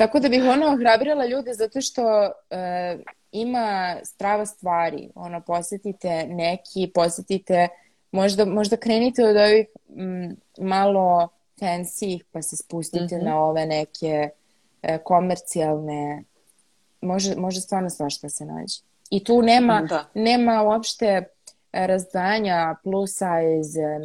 Speaker 2: Tako da bih ono ohrabrila ljude zato što e, ima strava stvari. Ono, posetite neki, posetite, možda, možda krenite od ovih m, malo fancy pa se spustite mm -hmm. na ove neke e, komercijalne, može, može stvarno svašta se nađe. I tu nema, da. nema uopšte razdvajanja plus size,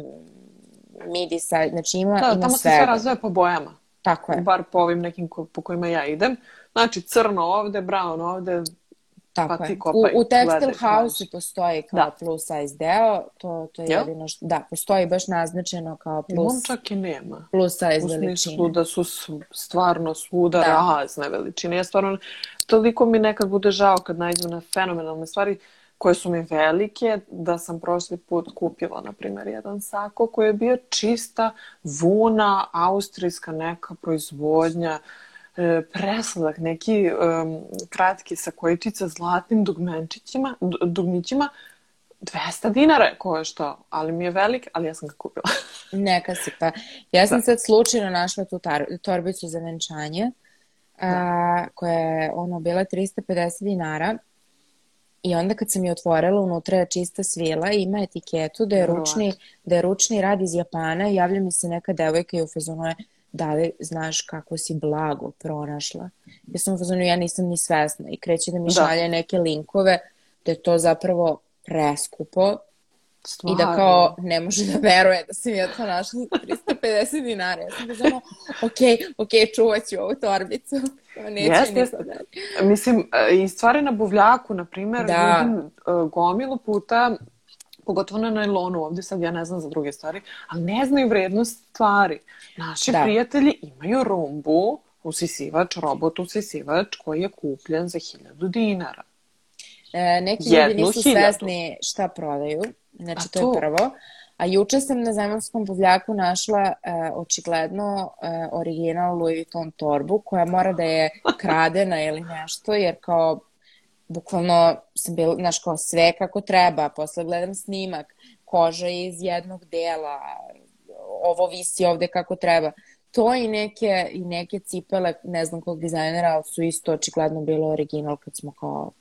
Speaker 2: midi size, znači ima, da, ima
Speaker 1: tamo svega. se sve razvoje po bojama.
Speaker 2: Tako je.
Speaker 1: Bar po ovim nekim ko, po kojima ja idem. Znači, crno ovde, brown ovde,
Speaker 2: Tako pa ti kopaj, u, u Textile House postoji kao da. plus size deo, to, to je ja? jedino što, da, postoji baš naznačeno kao plus,
Speaker 1: Imam čak i nema.
Speaker 2: plus size veličine.
Speaker 1: U smislu da su stvarno svuda da. razne veličine. Ja stvarno, toliko mi nekad bude žao kad nađem na fenomenalne stvari koje su mi velike, da sam prošli put kupila, na primjer, jedan sako koji je bio čista vuna, austrijska neka proizvodnja, e, presladak, neki um, kratki sakojičica zlatnim dugmenčićima, dugmićima, 200 dinara je što, ali mi je velik, ali ja sam ga kupila.
Speaker 2: Neka si pa. Ja sam da. sad slučajno našla tu tar, torbicu za venčanje a, koja je ono bila 350 dinara i onda kad sam je otvorila unutra je čista svila i ima etiketu da je ručni, da je ručni rad iz Japana i javlja mi se neka devojka i u fazonu je da li znaš kako si blago pronašla. Ja sam u fazonu, ja nisam ni svesna i kreće da mi da. šalje neke linkove da je to zapravo preskupo Stvarno. I da kao ne može da veruje da sam ja to našla 350 dinara. Ja sam da samo, ok, ok, čuvat ću ovu torbicu. Neće
Speaker 1: jeste, jeste. Mislim, e, i stvari na buvljaku, na primer, da. vidim uh, gomilu puta pogotovo na najlonu, ovde sad ja ne znam za druge stvari, ali ne znaju vrednost stvari. Naši da. prijatelji imaju rumbu, usisivač, robot usisivač koji je kupljen za 1000 dinara.
Speaker 2: E, neki Jednu ljudi nisu hiljadu. svesni šta prodaju, znači to, to je prvo. A juče sam na zemaljskom buvljaku našla e, očigledno e, original Louis Vuitton torbu koja mora da je kradena ili nešto, jer kao bukvalno sam bila, znaš, kao sve kako treba, posle gledam snimak, koža je iz jednog dela, ovo visi ovde kako treba. To i neke, i neke cipele, ne znam kog dizajnera, ali su isto očigledno bilo original kad smo kao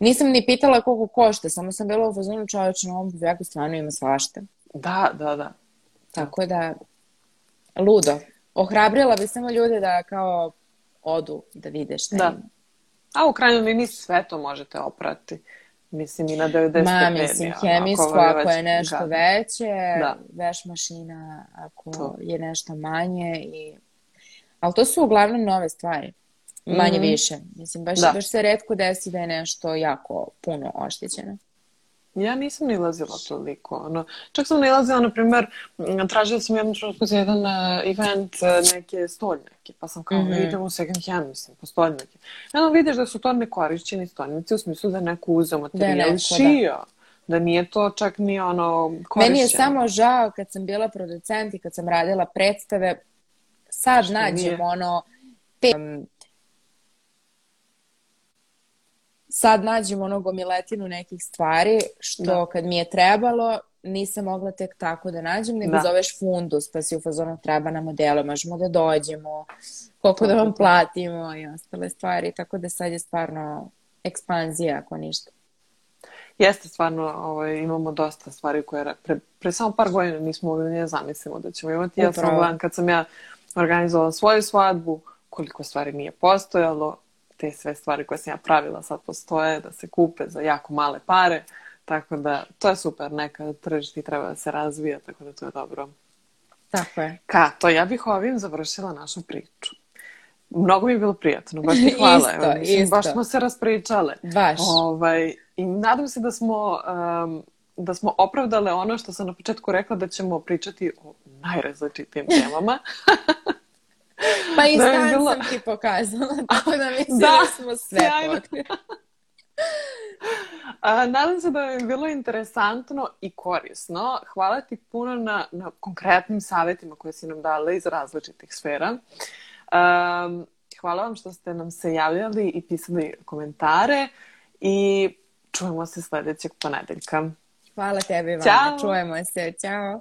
Speaker 2: Nisam ni pitala koliko košta, samo sam bila u fazonu čoveče na ovom buvljaku stvarno ima svašta.
Speaker 1: Da, da, da.
Speaker 2: Tako da, ludo. Ohrabrila bi samo ljude da kao odu da vide šta da. ima.
Speaker 1: A u krajnjoj liniji sve to možete oprati. Mislim i na 90
Speaker 2: Ma, mislim, hemijsko ako, ako je nešto gadno. veće, da. veš mašina ako to. je nešto manje i... Ali to su uglavnom nove stvari. Manje mm više. Mislim, baš, da. baš se redko desi da je nešto jako puno oštećeno.
Speaker 1: Ja nisam nilazila toliko. Ono, čak sam nilazila, na primer, tražila sam jednu trenutku za jedan uh, event uh, neke stolnjake, pa sam kao, mm -hmm. idem u second hand, mislim, po stolnjake. Jedno vidiš da su to nekorišćeni stolnjaci u smislu da neko uzeo materijal da, neko, šio. Da. da nije to čak ni ono korišćeno.
Speaker 2: Meni je samo žao kad sam bila producent i kad sam radila predstave, sad Što nađem nije? ono, te, um, sad nađem ono gomiletinu nekih stvari što da. kad mi je trebalo nisam mogla tek tako da nađem, nego da. zoveš fundus, pa si u fazonu treba na modelu, možemo da dođemo, koliko da vam platimo i ostale stvari, tako da sad je stvarno ekspanzija ako ništa.
Speaker 1: Jeste stvarno, ovaj, imamo dosta stvari koje pre, pre samo par godina nismo mogli da zamislimo da ćemo imati. Ja sam gledam kad sam ja organizovala svoju svadbu, koliko stvari nije postojalo, te sve stvari koje sam ja pravila sad postoje, da se kupe za jako male pare, tako da to je super, neka tržišti treba da se razvija, tako da to je dobro.
Speaker 2: Tako je.
Speaker 1: Kato, ja bih ovim završila našu priču. Mnogo mi je bilo prijatno, baš ti hvala. isto, Evo, mislim, isto. Baš smo se raspričale.
Speaker 2: Baš.
Speaker 1: Ovaj, I nadam se da smo, um, da smo opravdale ono što sam na početku rekla da ćemo pričati o najrazličitijim temama.
Speaker 2: Pa i da stan bilo... sam ti pokazala, tako da mislim da, da smo sve.
Speaker 1: A, nadam se da je bilo interesantno i korisno. Hvala ti puno na, na konkretnim savjetima koje si nam dala iz različitih sfera. Um, hvala vam što ste nam se javljali i pisali komentare i čujemo se sledećeg ponedeljka.
Speaker 2: Hvala tebi, Vana. Ćao. Čujemo se. Ćao.